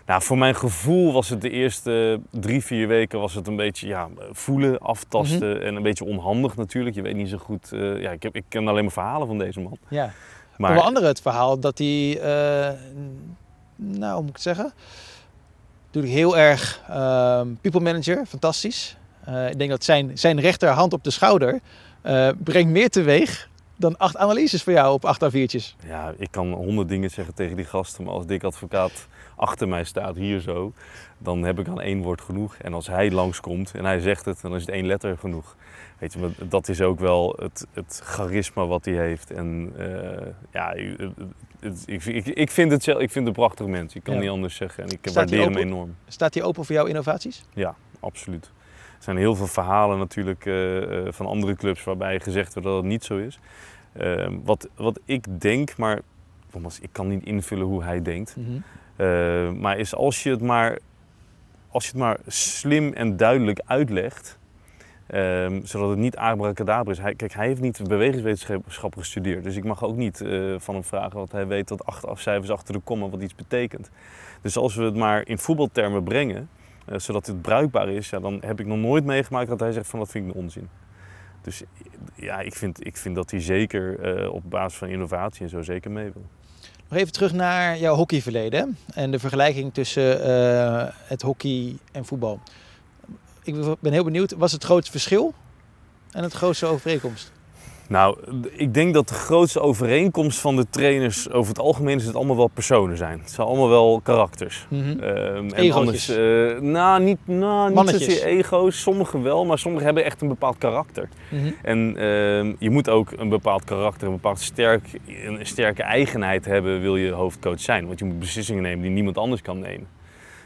Nou, voor mijn gevoel was het de eerste drie, vier weken was het een beetje ja, voelen, aftasten mm -hmm. en een beetje onhandig natuurlijk. Je weet niet zo goed. Uh, ja, ik, heb, ik ken alleen maar verhalen van deze man. Ja. Maar onder andere het verhaal dat hij, uh, nou hoe moet ik het zeggen, natuurlijk heel erg uh, people manager, fantastisch. Uh, ik denk dat zijn, zijn rechterhand op de schouder uh, brengt meer teweeg dan acht analyses voor jou op acht A4'tjes. Ja, ik kan honderd dingen zeggen tegen die gasten, maar als Dick Advocaat achter mij staat, hier zo, dan heb ik aan één woord genoeg. En als hij langskomt en hij zegt het, dan is het één letter genoeg. Weet je, maar dat is ook wel het, het charisma wat hij heeft. En uh, ja, het, het, ik, ik, ik, vind het ik vind het een prachtig mens. Ik kan ja. niet anders zeggen. En ik Staat waardeer hem enorm. Staat hij open voor jouw innovaties? Ja, absoluut. Er zijn heel veel verhalen natuurlijk uh, van andere clubs waarbij gezegd wordt dat het niet zo is. Uh, wat, wat ik denk, maar nogmaals, ik kan niet invullen hoe hij denkt. Mhm. Uh, maar is als je het maar, als je het maar slim en duidelijk uitlegt, um, zodat het niet abracadabra is. Hij, kijk, hij heeft niet bewegingswetenschap gestudeerd, dus ik mag ook niet uh, van hem vragen wat hij weet dat acht afcijfers achter de komma wat iets betekent. Dus als we het maar in voetbaltermen brengen, uh, zodat het bruikbaar is, ja, dan heb ik nog nooit meegemaakt dat hij zegt van dat vind ik een onzin. Dus ja, ik vind, ik vind dat hij zeker uh, op basis van innovatie en zo zeker mee wil. Nog even terug naar jouw hockeyverleden en de vergelijking tussen uh, het hockey en voetbal. Ik ben heel benieuwd, was het grootste verschil en het grootste overeenkomst? Nou, ik denk dat de grootste overeenkomst van de trainers over het algemeen is dat het allemaal wel personen zijn. Het zijn allemaal wel karakters. Um, en Egootjes. anders, uh, nou, niet, nou, niet zozeer ego's. Sommigen wel, maar sommigen hebben echt een bepaald karakter. Mhm. En ehm, je moet ook een bepaald karakter, een bepaald sterk, een sterke eigenheid hebben, wil je hoofdcoach zijn. Want je moet beslissingen nemen die niemand anders kan nemen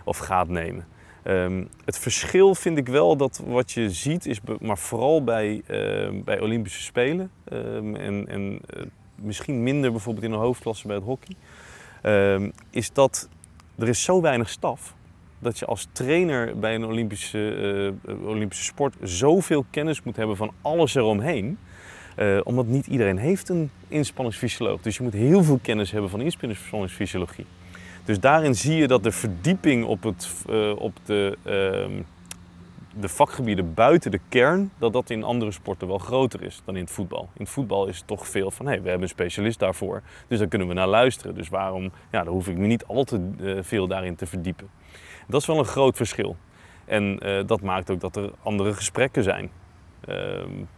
of gaat nemen. Um, het verschil vind ik wel dat wat je ziet, is maar vooral bij, uh, bij Olympische Spelen um, en, en uh, misschien minder bijvoorbeeld in de hoofdklasse bij het hockey, is dat er is zo weinig staf dat je als trainer bij een Olympische, uh, Olympische sport zoveel kennis moet hebben van alles eromheen. Uh, omdat niet iedereen heeft een inspanningsfysioloog. Dus je moet heel veel kennis hebben van inspanningsfysiologie. Dus daarin zie je dat de verdieping op, het, uh, op de, uh, de vakgebieden buiten de kern, dat dat in andere sporten wel groter is dan in het voetbal. In het voetbal is het toch veel van, hé, hey, we hebben een specialist daarvoor, dus daar kunnen we naar luisteren. Dus waarom, ja, dan hoef ik me niet al te uh, veel daarin te verdiepen. Dat is wel een groot verschil. En uh, dat maakt ook dat er andere gesprekken zijn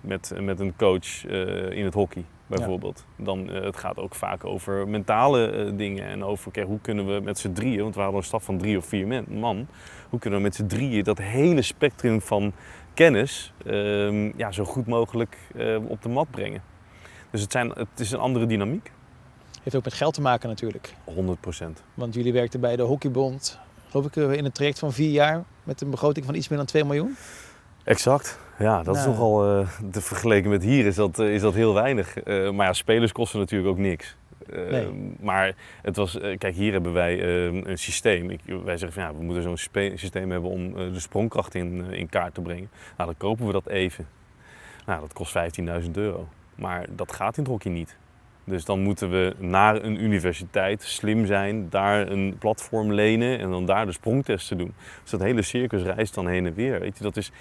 met, met een coach in het hockey bijvoorbeeld. Ja. Dan, uh, het gaat ook vaak over mentale uh, dingen en over okay, hoe kunnen we met z'n drieën, want we hadden een staf van drie of vier man, hoe kunnen we met z'n drieën dat hele spectrum van kennis uh, ja, zo goed mogelijk uh, op de mat brengen. Dus het, zijn, het is een andere dynamiek. Heeft ook met geld te maken natuurlijk. 100 procent. Want jullie werkten bij de Hockeybond, geloof ik, in een traject van vier jaar met een begroting van iets meer dan 2 miljoen. Exact. Ja, dat nou. is nogal uh, te vergeleken met hier is dat, uh, is dat heel weinig. Uh, maar ja, spelers kosten natuurlijk ook niks. Eh, Nee. Maar het was, eh, kijk, hier hebben wij eh, een systeem. Ik, wij zeggen van ja, we moeten zo'n systeem hebben om eh, de sprongkracht in, eh, in kaart te brengen. Nou, dan kopen we dat even. Nou, dat kost 15.000 euro. Maar dat gaat in het hockey niet. Dus dan moeten we naar een universiteit slim zijn, daar een platform lenen en dan daar de sprongtesten doen. Dus dat hele circus reist dan heen en weer. Weet je, dat is,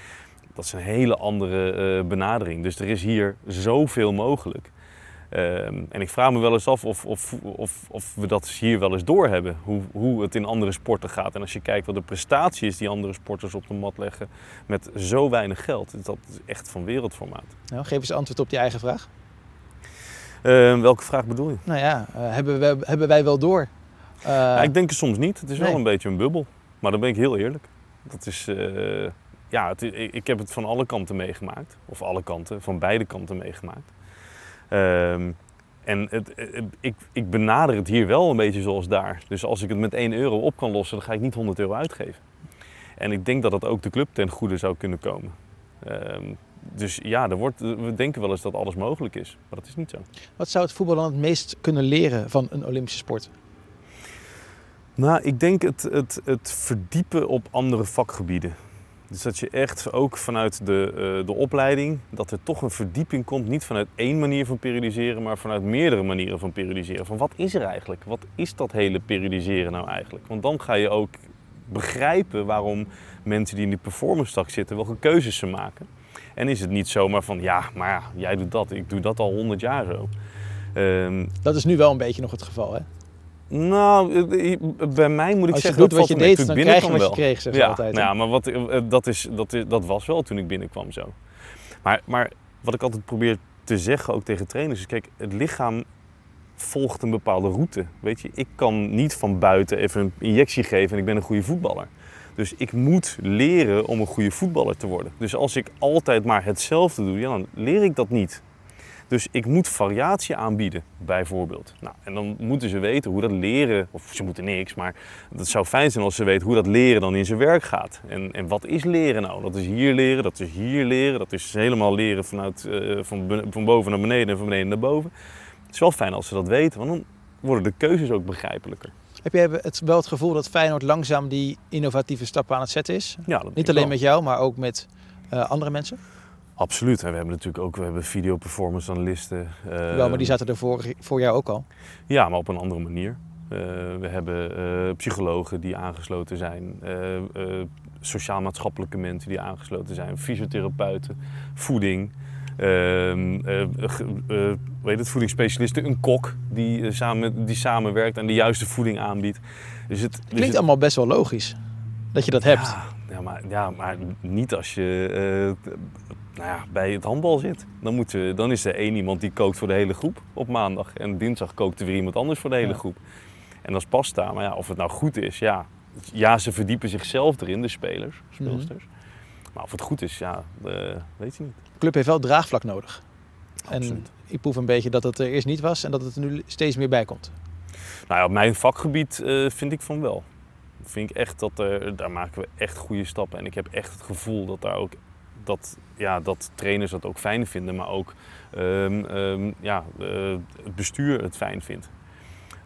dat is een hele andere eh, benadering. Dus er is hier zoveel mogelijk. Ehm, en ik vraag me wel eens af of, of, of, of we dat hier wel eens doorhebben. Hoe, hoe het in andere sporten gaat. En als je kijkt wat de prestatie is die andere sporters op de mat leggen met zo weinig geld. Dat is echt van wereldformaat. Nou, geef eens antwoord op die eigen vraag. Ehm, welke vraag bedoel je? Nou ja, eh, hebben, we, hebben wij wel door? Eh, Ja, ik denk het soms niet. Het is nee. wel een beetje een bubbel. Maar dan ben ik heel eerlijk. Dat is, ja, het, ik, ik heb het van alle kanten meegemaakt. Of alle kanten, van beide kanten meegemaakt. Ehm, en het, het- ik, ik benader het hier wel een beetje zoals daar. Dus als ik het met 1 euro op kan lossen, dan ga ik niet 100 euro uitgeven. En ik denk dat dat ook de club ten goede zou kunnen komen. Ehm, dus ja, er wordt, we denken wel eens dat alles mogelijk is. Maar dat is niet zo. Wat zou het voetbal dan het meest kunnen leren van een Olympische sport? Nou, ik denk het, het, het verdiepen op andere vakgebieden. Dus dat je echt ook vanuit de, eh, de opleiding, dat er toch een verdieping komt, niet vanuit één manier van periodiseren, maar vanuit meerdere manieren van periodiseren. Van wat is er eigenlijk? Wat is dat hele periodiseren nou eigenlijk? Want dan ga je ook begrijpen waarom mensen die in die performance tak zitten, welke keuzes ze maken. En is het niet zomaar van, ja, maar ja, jij doet dat, ik doe dat al honderd jaar zo. Ehm, Dat is nu wel een beetje nog het geval, hè? Nou, eh, bij mij moet ik Als je zeggen doet wat je deed, Toen dan ik krijg je binnenkwam wat je kreeg, zeggen ze ja, altijd. nou ja, maar wat, eh, dat, is, dat, is, dat, is, dat was wel toen ik binnenkwam zo. Maar, maar wat ik altijd probeer te zeggen, ook tegen trainers, is kijk, het lichaam volgt een bepaalde route. Weet je, ik kan niet van buiten even een injectie geven en ik ben een goede voetballer. Dus ik moet leren om een goede voetballer te worden. Dus als ik altijd maar hetzelfde doe, ja, dan leer ik dat niet. Dus ik moet variatie aanbieden, bijvoorbeeld. Nou, en dan moeten ze weten hoe dat leren, of ze moeten niks, maar het zou fijn zijn als ze weten hoe dat leren dan in zijn werk gaat. En, en wat is leren nou? Dat is hier leren, dat is hier leren, dat is helemaal leren vanuit, eh, van, boven naar beneden en van beneden naar boven. Het is wel fijn als ze dat weten, want dan worden de keuzes ook begrijpelijker. Heb jij het, wel het gevoel dat Feyenoord langzaam die innovatieve stappen aan het zetten is? Ja, Niet alleen wel. met jou, maar ook met eh, andere mensen? Absoluut. En we hebben natuurlijk ook we hebben video performance analisten. eh, wel, maar die zaten er voor, voor jou ook al. Ja, maar op een andere manier. Eh, we hebben eh, psychologen die aangesloten zijn, sociaal-maatschappelijke mensen die aangesloten zijn, fysiotherapeuten, voeding, ehm, eh, eh, hoe heet het, voedingsspecialisten, een kok die, samen, die samenwerkt en de juiste voeding aanbiedt. Dus het, dus Klinkt het- allemaal best wel logisch dat je dat hebt. ja, ja, maar, ja, maar niet als je eh, nou ja, bij het handbal zit. Dan, moet je, dan is er één iemand die kookt voor de hele groep op maandag. En dinsdag kookt er weer iemand anders voor de hele Ja. groep. En dat is pasta. Maar ja, of het nou goed is, ja. Ja, ze verdiepen zichzelf erin, de spelers, speelsters. Maar of het goed is, ja, eh, weet je niet. De club heeft wel draagvlak nodig. En Absoluut. ik proef een beetje dat het er eerst niet was en dat het er nu steeds meer bij komt. Nou ja, op mijn vakgebied eh, vind ik van wel. Vind ik echt dat daar maken we echt goede stappen. En ik heb echt het gevoel dat daar ook dat, ja, dat trainers dat ook fijn vinden, maar ook ehm, ehm, ja, eh, het bestuur het fijn vindt.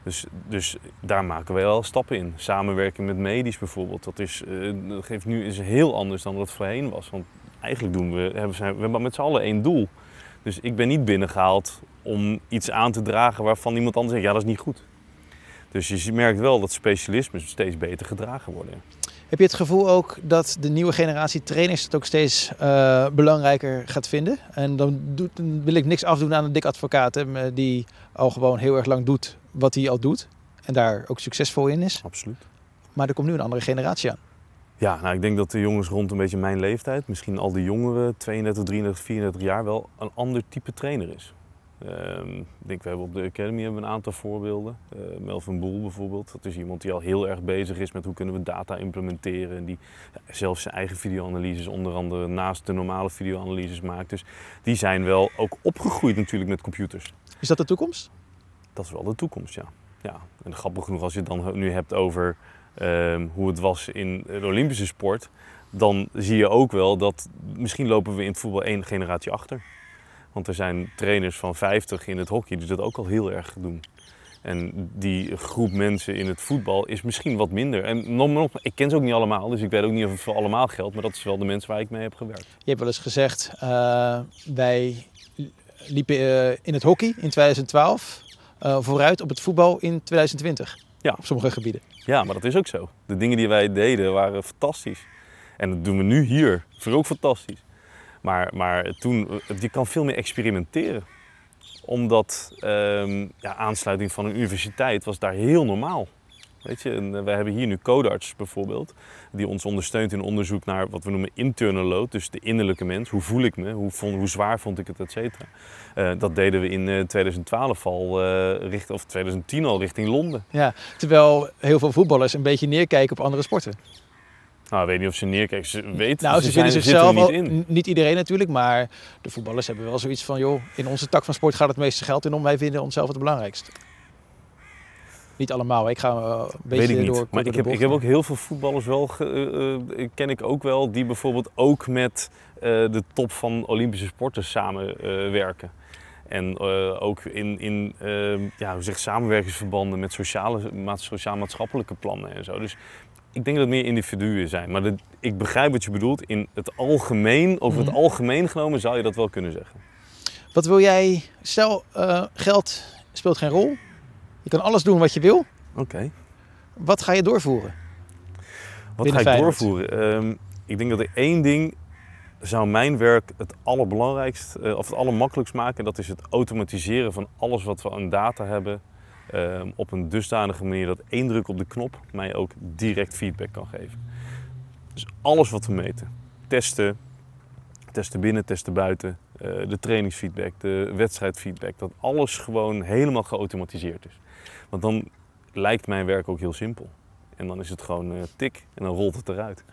Dus, dus daar maken we wel stappen in. Samenwerking met medisch bijvoorbeeld. Dat, is, eh, dat geeft nu is heel anders dan dat het voorheen was. Want eigenlijk doen we, hebben, zijn, we hebben met z'n allen één doel. Dus ik ben niet binnengehaald om iets aan te dragen waarvan iemand anders zegt, ja dat is niet goed. Dus je merkt wel dat specialismen steeds beter gedragen worden. Heb je het gevoel ook dat de nieuwe generatie trainers het ook steeds eh, belangrijker gaat vinden? En dan, doet, dan wil ik niks afdoen aan een dik advocaat hè, die al gewoon heel erg lang doet wat hij al doet. En daar ook succesvol in is. Absoluut. Maar er komt nu een andere generatie aan. Ja, nou ik denk dat de jongens rond een beetje mijn leeftijd, misschien al de jongeren, 32, 33, 34 jaar, wel een ander type trainer is. Ehm, ik denk, we hebben op de Academy hebben we een aantal voorbeelden. Eh, Melvin Boel bijvoorbeeld, dat is iemand die al heel erg bezig is met hoe kunnen we data implementeren. En die ja, zelfs zijn eigen videoanalyses onder andere naast de normale videoanalyses maakt. Dus die zijn wel ook opgegroeid natuurlijk met computers. Is dat de toekomst? Dat is wel de toekomst, ja. ja. En grappig genoeg, als je het dan nu hebt over ehm, hoe het was in de Olympische sport, dan zie je ook wel dat misschien lopen we in het voetbal één generatie achter. Want er zijn trainers van 50 in het hockey die dat ook al heel erg doen. En die groep mensen in het voetbal is misschien wat minder. En nogmaals, ik ken ze ook niet allemaal, dus ik weet ook niet of het voor allemaal geldt. Maar dat is wel de mensen waar ik mee heb gewerkt. Je hebt wel eens gezegd, uh, wij liepen uh, in het hockey in 2012 uh, vooruit op het voetbal in 2020. Ja. Op sommige gebieden. Ja, maar dat is ook zo. De dingen die wij deden waren fantastisch. En dat doen we nu hier. Dat is ook fantastisch. Maar, maar toen, je kan veel meer experimenteren. Omdat um, ja, aansluiting van een universiteit was daar heel normaal. Weet je, en we hebben hier nu Codarts bijvoorbeeld, die ons ondersteunt in onderzoek naar wat we noemen internal load, dus de innerlijke mens. Hoe voel ik me? Hoe, vond, hoe zwaar vond ik het, et cetera. Uh, dat deden we in uh, 2012 al, uh, of 2010 al richting Londen. Ja, terwijl heel veel voetballers een beetje neerkijken op andere sporten. Nou, ik weet niet of ze neerkijken. Ze weten, nou, ze, ze zijn, zichzelf zitten niet in. niet iedereen natuurlijk, maar de voetballers hebben wel zoiets van, joh, in onze tak van sport gaat het meeste geld in om. Wij vinden onszelf het belangrijkst. Niet allemaal, ik ga uh, een beetje Weet ik niet. door. maar door ik heb, ik heb ook heel veel voetballers wel, ge- uh, uh, ken ik ook wel, die bijvoorbeeld ook met uh, de top van Olympische sporters samenwerken. En ook in, in ja, hoe zeg, samenwerkingsverbanden met sociale, sociaal-maatschappelijke plannen en zo. Dus ik denk dat het meer individuen zijn. Maar de, ik begrijp wat je bedoelt. In het algemeen, over Mhm. het algemeen genomen, zou je dat wel kunnen zeggen. Wat wil jij? Stel, uh, geld speelt geen rol. Je kan alles doen wat je wil. Oké. Okay. Wat ga je doorvoeren? Wat ga ik Feyenoord? doorvoeren? Um, ik denk dat er één ding zou mijn werk het allerbelangrijkst uh, of het allermakkelijkst maken. Dat is het automatiseren van alles wat we aan data hebben. Uh, op een dusdanige manier dat één druk op de knop mij ook direct feedback kan geven. Dus alles wat we meten. Testen, testen binnen, testen buiten. Uh, de trainingsfeedback, de wedstrijdfeedback. Dat alles gewoon helemaal geautomatiseerd is. Want dan lijkt mijn werk ook heel simpel. En dan is het gewoon uh, tik en dan rolt het eruit.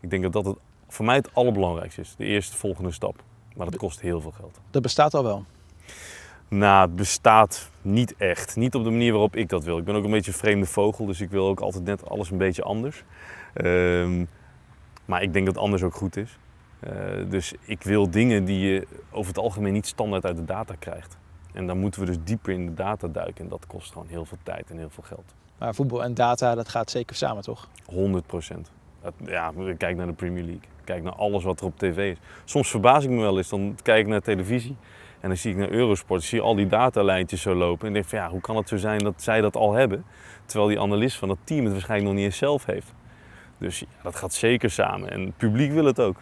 Ik denk dat dat het voor mij het allerbelangrijkste is. De eerste volgende stap. Maar dat kost heel veel geld. Dat bestaat al wel. Nou, het bestaat niet echt. Niet op de manier waarop ik dat wil. Ik ben ook een beetje een vreemde vogel, dus ik wil ook altijd net alles een beetje anders. Um, maar ik denk dat anders ook goed is. Uh, dus ik wil dingen die je over het algemeen niet standaard uit de data krijgt. En dan moeten we dus dieper in de data duiken. En dat kost gewoon heel veel tijd en heel veel geld. Maar voetbal en data, dat gaat zeker samen, toch? 100 procent. Ja, kijk naar de Premier League. Kijk naar alles wat er op tv is. Soms verbaas ik me wel eens. Dan kijk ik naar televisie. En dan zie ik naar Eurosport, zie al die datalijntjes zo lopen. En denk van ja, hoe kan het zo zijn dat zij dat al hebben? Terwijl die analist van dat team het waarschijnlijk nog niet eens zelf heeft. Dus ja, dat gaat zeker samen. En het publiek wil het ook.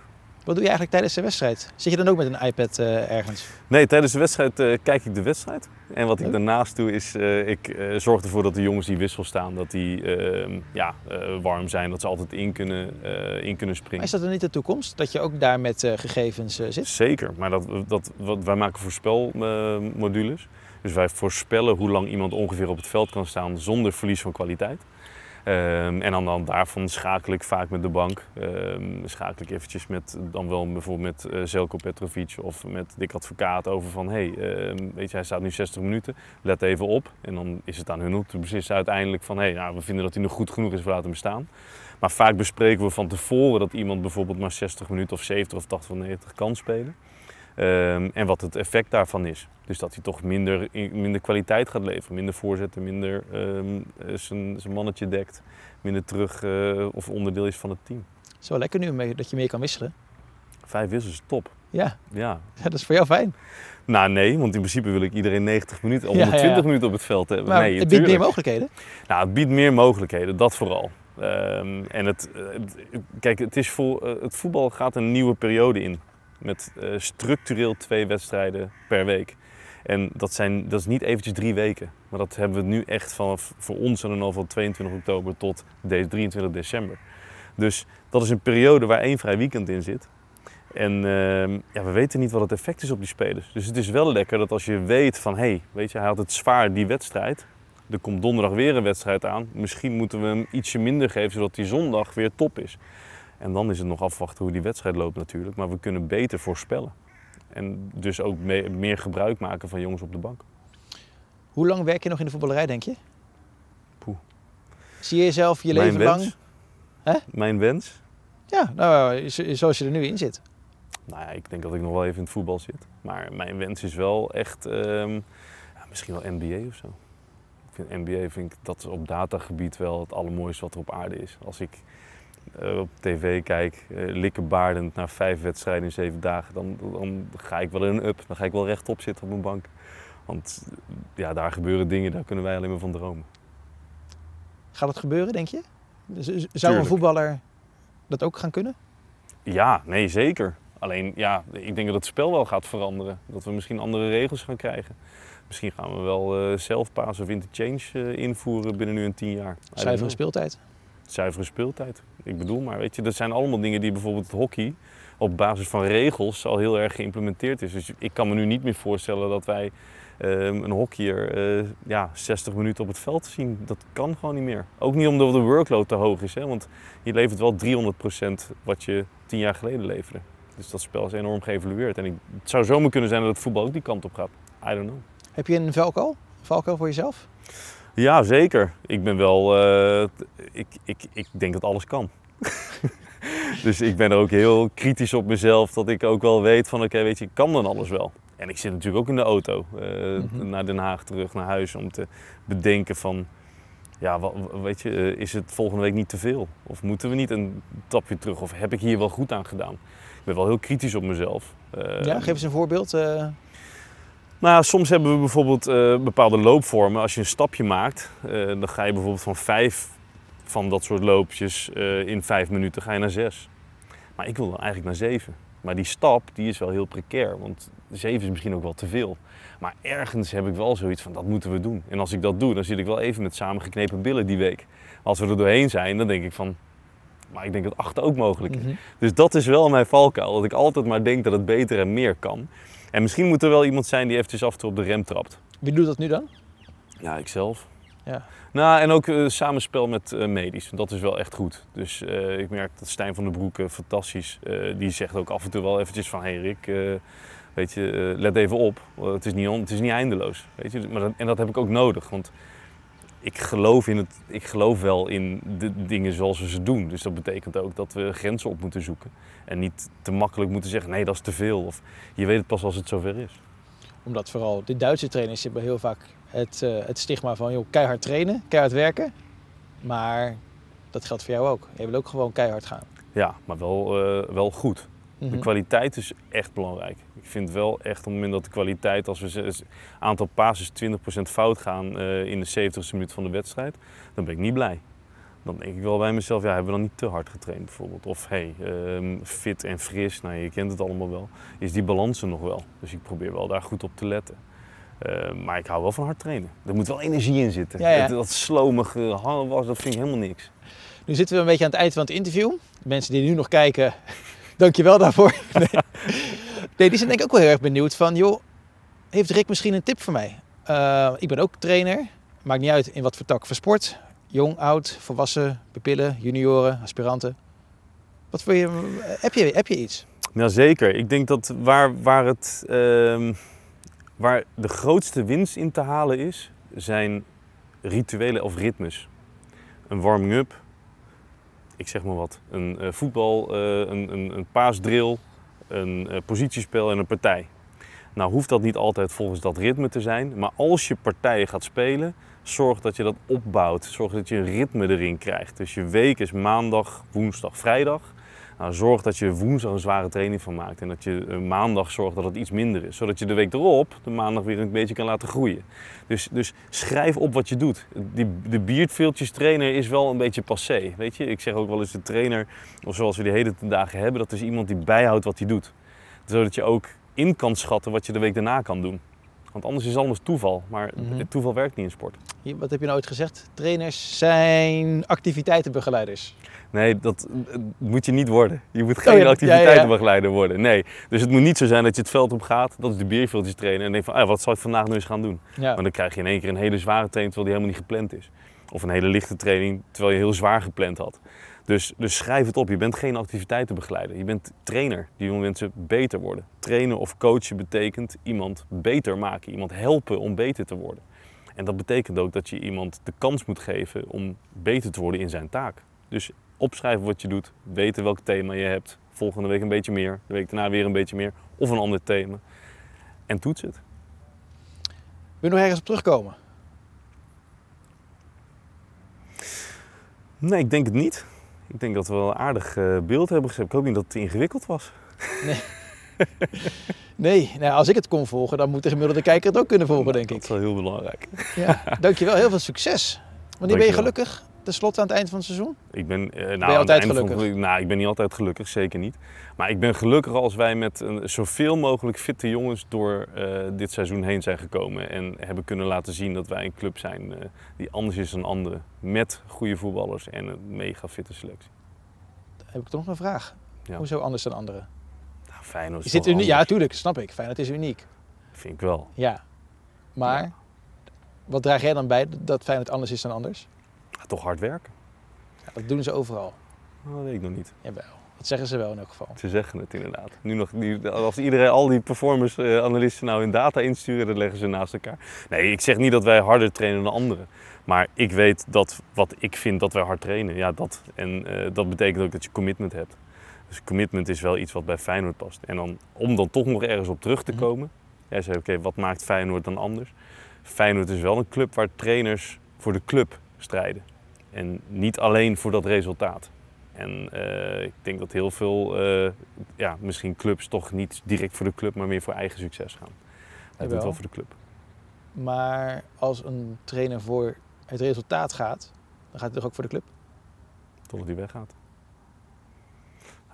Wat doe je eigenlijk tijdens de wedstrijd? Zit je dan ook met een iPad uh, ergens? Nee, tijdens de wedstrijd uh, kijk ik de wedstrijd. En wat ik daarnaast doe is, uh, ik zorg ervoor dat de jongens die wissel staan, dat die ehm, ja, warm zijn. Dat ze altijd in kunnen, in kunnen springen. Maar is dat dan niet de toekomst? Dat je ook daar met gegevens zit? Zeker, maar dat, dat, wat, wij maken voorspelmodules. dus wij voorspellen hoe lang iemand ongeveer op het veld kan staan zonder verlies van kwaliteit. Um, en dan, dan daarvan schakel ik vaak met de bank. Um, schakel ik eventjes met, dan wel bijvoorbeeld met uh, Zelko Petrovic of met Dick Advocaat over van... hey, um, weet je, hij staat nu 60 minuten, let even op. En dan is het aan hun om te beslissen uiteindelijk van... hé, hey, nou, we vinden dat hij nog goed genoeg is, we laten hem staan. Maar vaak bespreken we van tevoren dat iemand bijvoorbeeld maar 60 minuten of 70 of 80 of 90 kan spelen. Um, en wat het effect daarvan is. Dus dat hij toch minder, minder kwaliteit gaat leveren, minder voorzetten, minder um, zijn mannetje dekt, minder terug uh, of onderdeel is van het team. Wel lekker nu dat je meer kan wisselen. Vijf wissels is top. Ja. ja. ja. Dat is voor jou fijn. Nou nee, want in principe wil ik iedereen 90 minuten, 120 ja, ja. minuten op het veld hebben. Maar nee, het biedt meer mogelijkheden? Nou, het biedt meer mogelijkheden, dat vooral. Um, en het, het, kijk, het, is voor, het voetbal gaat een nieuwe periode in met uh, structureel twee wedstrijden per week. En dat, zijn, dat is niet eventjes drie weken. Maar dat hebben we nu echt vanaf voor ons en dan al van 22 oktober tot 23 december. Dus dat is een periode waar één vrij weekend in zit. En uh, ja, we weten niet wat het effect is op die spelers. Dus het is wel lekker dat als je weet van... hé, hey, weet je, hij had het zwaar die wedstrijd. Er komt donderdag weer een wedstrijd aan. Misschien moeten we hem ietsje minder geven, zodat die zondag weer top is. En dan is het nog afwachten hoe die wedstrijd loopt natuurlijk. Maar we kunnen beter voorspellen. En dus ook me meer gebruik maken van jongens op de bank. Hoe lang werk je nog in de voetballerij, denk je? Poeh. Zie je jezelf je Mijn leven wens. lang? Hè? Mijn wens? Ja, nou, zoals je er nu in zit. Nou ja, ik denk dat ik nog wel even in het voetbal zit. Maar mijn wens is wel echt, um, ja, misschien wel NBA of zo. Ik vind NBA vind ik dat op datagebied wel het allermooiste wat er op aarde is. Als ik op tv kijk, uh, likkerbaardend naar vijf wedstrijden in zeven dagen, dan, dan ga ik wel in een up. Dan ga ik wel rechtop zitten op mijn bank. Want ja, daar gebeuren dingen, daar kunnen wij alleen maar van dromen. Gaat het gebeuren, denk je? Zou een voetballer dat ook gaan kunnen? Ja, nee, zeker. Alleen, ja, ik denk dat het spel wel gaat veranderen. Dat we misschien andere regels gaan krijgen. Misschien gaan we wel eh zelfpaas of interchange eh, invoeren binnen nu een tien jaar. Zuivere know. speeltijd. Zuivere speeltijd. Ik bedoel, maar weet je, dat zijn allemaal dingen die bijvoorbeeld het hockey op basis van regels al heel erg geïmplementeerd is. Dus ik kan me nu niet meer voorstellen dat wij ehm, een hockeyer eh, ja, 60 minuten op het veld zien. Dat kan gewoon niet meer. Ook niet omdat de workload te hoog is, hè? want je levert wel 300% wat je tien jaar geleden leverde. Dus dat spel is enorm geëvolueerd. En ik, het zou zomaar kunnen zijn dat het voetbal ook die kant op gaat. I don't know. Heb je een valkuil? Een valkuil voor jezelf? Ja, zeker. Ik ben wel. eh, ik, ik, ik denk dat alles kan. dus ik ben er ook heel kritisch op mezelf. Dat ik ook wel weet van oké, weet je, ik kan dan alles wel. En ik zit natuurlijk ook in de auto eh, Mhm. naar Den Haag terug naar huis om te bedenken van. Ja, wa- wa- weet je, eh, is het volgende week niet te veel? Of moeten we niet een tapje terug? Of heb ik hier wel goed aan gedaan? Ik ben wel heel kritisch op mezelf. Ja, geef eens een voorbeeld. Nou, soms hebben we bijvoorbeeld eh, bepaalde loopvormen. Als je een stapje maakt, eh, dan ga je bijvoorbeeld van vijf van dat soort loopjes eh, in vijf minuten ga je naar zes. Maar ik wil dan eigenlijk naar zeven. Maar die stap die is wel heel precair, want zeven is misschien ook wel te veel. Maar ergens heb ik wel zoiets van, dat moeten we doen. En als ik dat doe, dan zit ik wel even met samengeknepen billen die week. Als we er doorheen zijn, dan denk ik van, maar ik denk dat acht ook mogelijk is. Mhm. Dus dat is wel mijn valkuil. Dat ik altijd maar denk dat het beter en meer kan. En misschien moet er wel iemand zijn die eventjes af en toe op de rem trapt. Wie doet dat nu dan? Ja, ikzelf. Ja. Nou, en ook eh, samenspel met eh, medisch. Dat is wel echt goed. Dus eh, ik merk dat Stijn van den Broek, fantastisch, die zegt ook af en toe wel eventjes van... Hé hey Rick, weet je, let even op. Het, is niet on- het is niet eindeloos. Weet je? Maar dat, en dat heb ik ook nodig. Want ik geloof, in het, ik geloof wel in de dingen zoals we ze doen. Dus dat betekent ook dat we grenzen op moeten zoeken. En niet te makkelijk moeten zeggen, nee, dat is te veel. Of je weet het pas als het zover is. Omdat vooral de Duitse trainers hebben heel vaak het, eh, het stigma van joh, keihard trainen, keihard werken. Maar dat geldt voor jou ook. Je wil ook gewoon keihard gaan. Ja, maar wel, eh, wel goed. De Mhm. kwaliteit is echt belangrijk. Ik vind wel echt op het moment dat de kwaliteit, als we het aantal passes 20% fout gaan eh, in de 70ste minuut van de wedstrijd, dan ben ik niet blij. Dan denk ik wel bij mezelf, ja, hebben we dan niet te hard getraind bijvoorbeeld? Of hey, ehm, fit en fris, nou je kent het allemaal wel. Is die balans er nog wel? Dus ik probeer wel daar goed op te letten. Eh, maar ik hou wel van hard trainen. Er moet wel energie in zitten. Ja, ja. Dat, dat slomige was, dat vind ik helemaal niks. Nu zitten we een beetje aan het eind van het interview. De mensen die nu nog kijken, dankjewel daarvoor. Nee. nee, die zijn denk ik ook wel heel erg benieuwd van, joh, heeft Rick misschien een tip voor mij? Eh, ik ben ook trainer. Maakt niet uit in wat voor tak van sport. Jong, oud, volwassen, pupillen, junioren, aspiranten. Wat voor je, heb, je, heb je iets? Ja, zeker. Ik denk dat waar, waar, het, ehm, waar de grootste winst in te halen is, zijn rituelen of ritmes. Een warming-up, ik zeg maar wat, een eh, voetbal, eh, een, een, een paasdrill, een eh, positiespel en een partij. Nou hoeft dat niet altijd volgens dat ritme te zijn, maar als je partijen gaat spelen, zorg dat je dat opbouwt. Zorg dat je een ritme erin krijgt. Dus je week is maandag, woensdag, vrijdag. Nou, zorg dat je woensdag een zware training van maakt. En dat je eh, maandag zorgt dat het iets minder is. Zodat je de week erop de maandag weer een beetje kan laten groeien. Dus, dus schrijf op wat je doet. Die, de biertveeltjes trainer is wel een beetje passé. Weet je? Ik zeg ook wel eens de trainer, of zoals we die hele dagen hebben, dat is iemand die bijhoudt wat hij doet. Zodat je ook in kan schatten wat je de week daarna kan doen. Want anders is alles toeval. Maar Mhm. het toeval werkt niet in sport. Wat heb je nou ooit gezegd? Trainers zijn activiteitenbegeleiders. Nee, dat eh, moet je niet worden. Je moet Oh geen ja, ja, ja. activiteitenbegeleider worden. Nee. Dus het moet niet zo zijn dat je het veld op gaat, dat is de bierveeltjes trainen en denkt van, ah, wat zal ik vandaag nu eens gaan doen? Maar dan krijg je in één keer een hele zware training terwijl die helemaal niet gepland is. Of een hele lichte training terwijl je heel zwaar gepland had. Dus, dus schrijf het op. Je bent geen activiteitenbegeleider. Je bent trainer. Die wil mensen beter worden. Trainen of coachen betekent iemand beter maken. Iemand helpen om beter te worden. En dat betekent ook dat je iemand de kans moet geven om beter te worden in zijn taak. Dus opschrijven wat je doet. Weten welk thema je hebt. Volgende week een beetje meer. De week daarna weer een beetje meer. Of een ander thema. En toets het. Wil je nog ergens op terugkomen? Nee, ik denk het niet. Ik denk dat we wel een aardig eh, beeld hebben gezet. Ik hoop niet dat het ingewikkeld was. Nee, nou, als ik het kon volgen, dan moet de gemiddelde kijker het ook kunnen volgen, denk Dat ik. is wel heel belangrijk. Ja, dankjewel. Heel veel succes. Wanneer ben je gelukkig? Ten slotte aan het eind van het seizoen? Ik ben, eh, nou, altijd einde van- nou, ik ben niet altijd gelukkig, zeker niet. Maar ik ben gelukkig als wij met een, zoveel mogelijk fitte jongens door eh, dit seizoen heen zijn gekomen. En hebben kunnen laten zien dat wij een club zijn eh, die anders is dan anderen. Met goede voetballers en een mega fitte selectie. Heb ik toch nog een vraag? Ja. Hoezo anders dan anderen? Nou, Feyenoord is Is dit? Ja, tuurlijk, snap ik. Fijn, het is uniek. Vind ik wel. Ja. Maar, Ja. wat draag jij dan bij dat Feyenoord anders is dan anders? Ja, toch hard werken? Ja, dat doen ze overal. Nou, dat weet ik nog niet. Jawel. Dat zeggen ze wel in elk geval. Ze zeggen het inderdaad. Nu nog, als iedereen al die performance-analisten nou hun data insturen, dan leggen ze naast elkaar. Nee, ik zeg niet dat wij harder trainen dan anderen. Maar ik weet dat wat ik vind dat wij hard trainen, ja, dat. En eh, dat betekent ook dat je commitment hebt. Dus commitment is wel iets wat bij Feyenoord past. En dan, om dan toch nog ergens op terug te Mhm. komen. Jij zei, oké, wat maakt Feyenoord dan anders? Feyenoord is wel een club waar trainers voor de club strijden. En niet alleen voor dat resultaat. En eh, ik denk dat heel veel, eh, ja, misschien clubs toch niet direct voor de club, maar meer voor eigen succes gaan. Hij doet wel voor de club. Maar als een trainer voor het resultaat gaat, dan gaat hij toch ook voor de club? Totdat hij weggaat.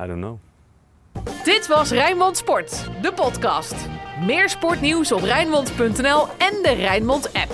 I don't know. Dit was Rijnmond Sport, de podcast. Meer sportnieuws op Rijnmond.nl en de Rijnmond app.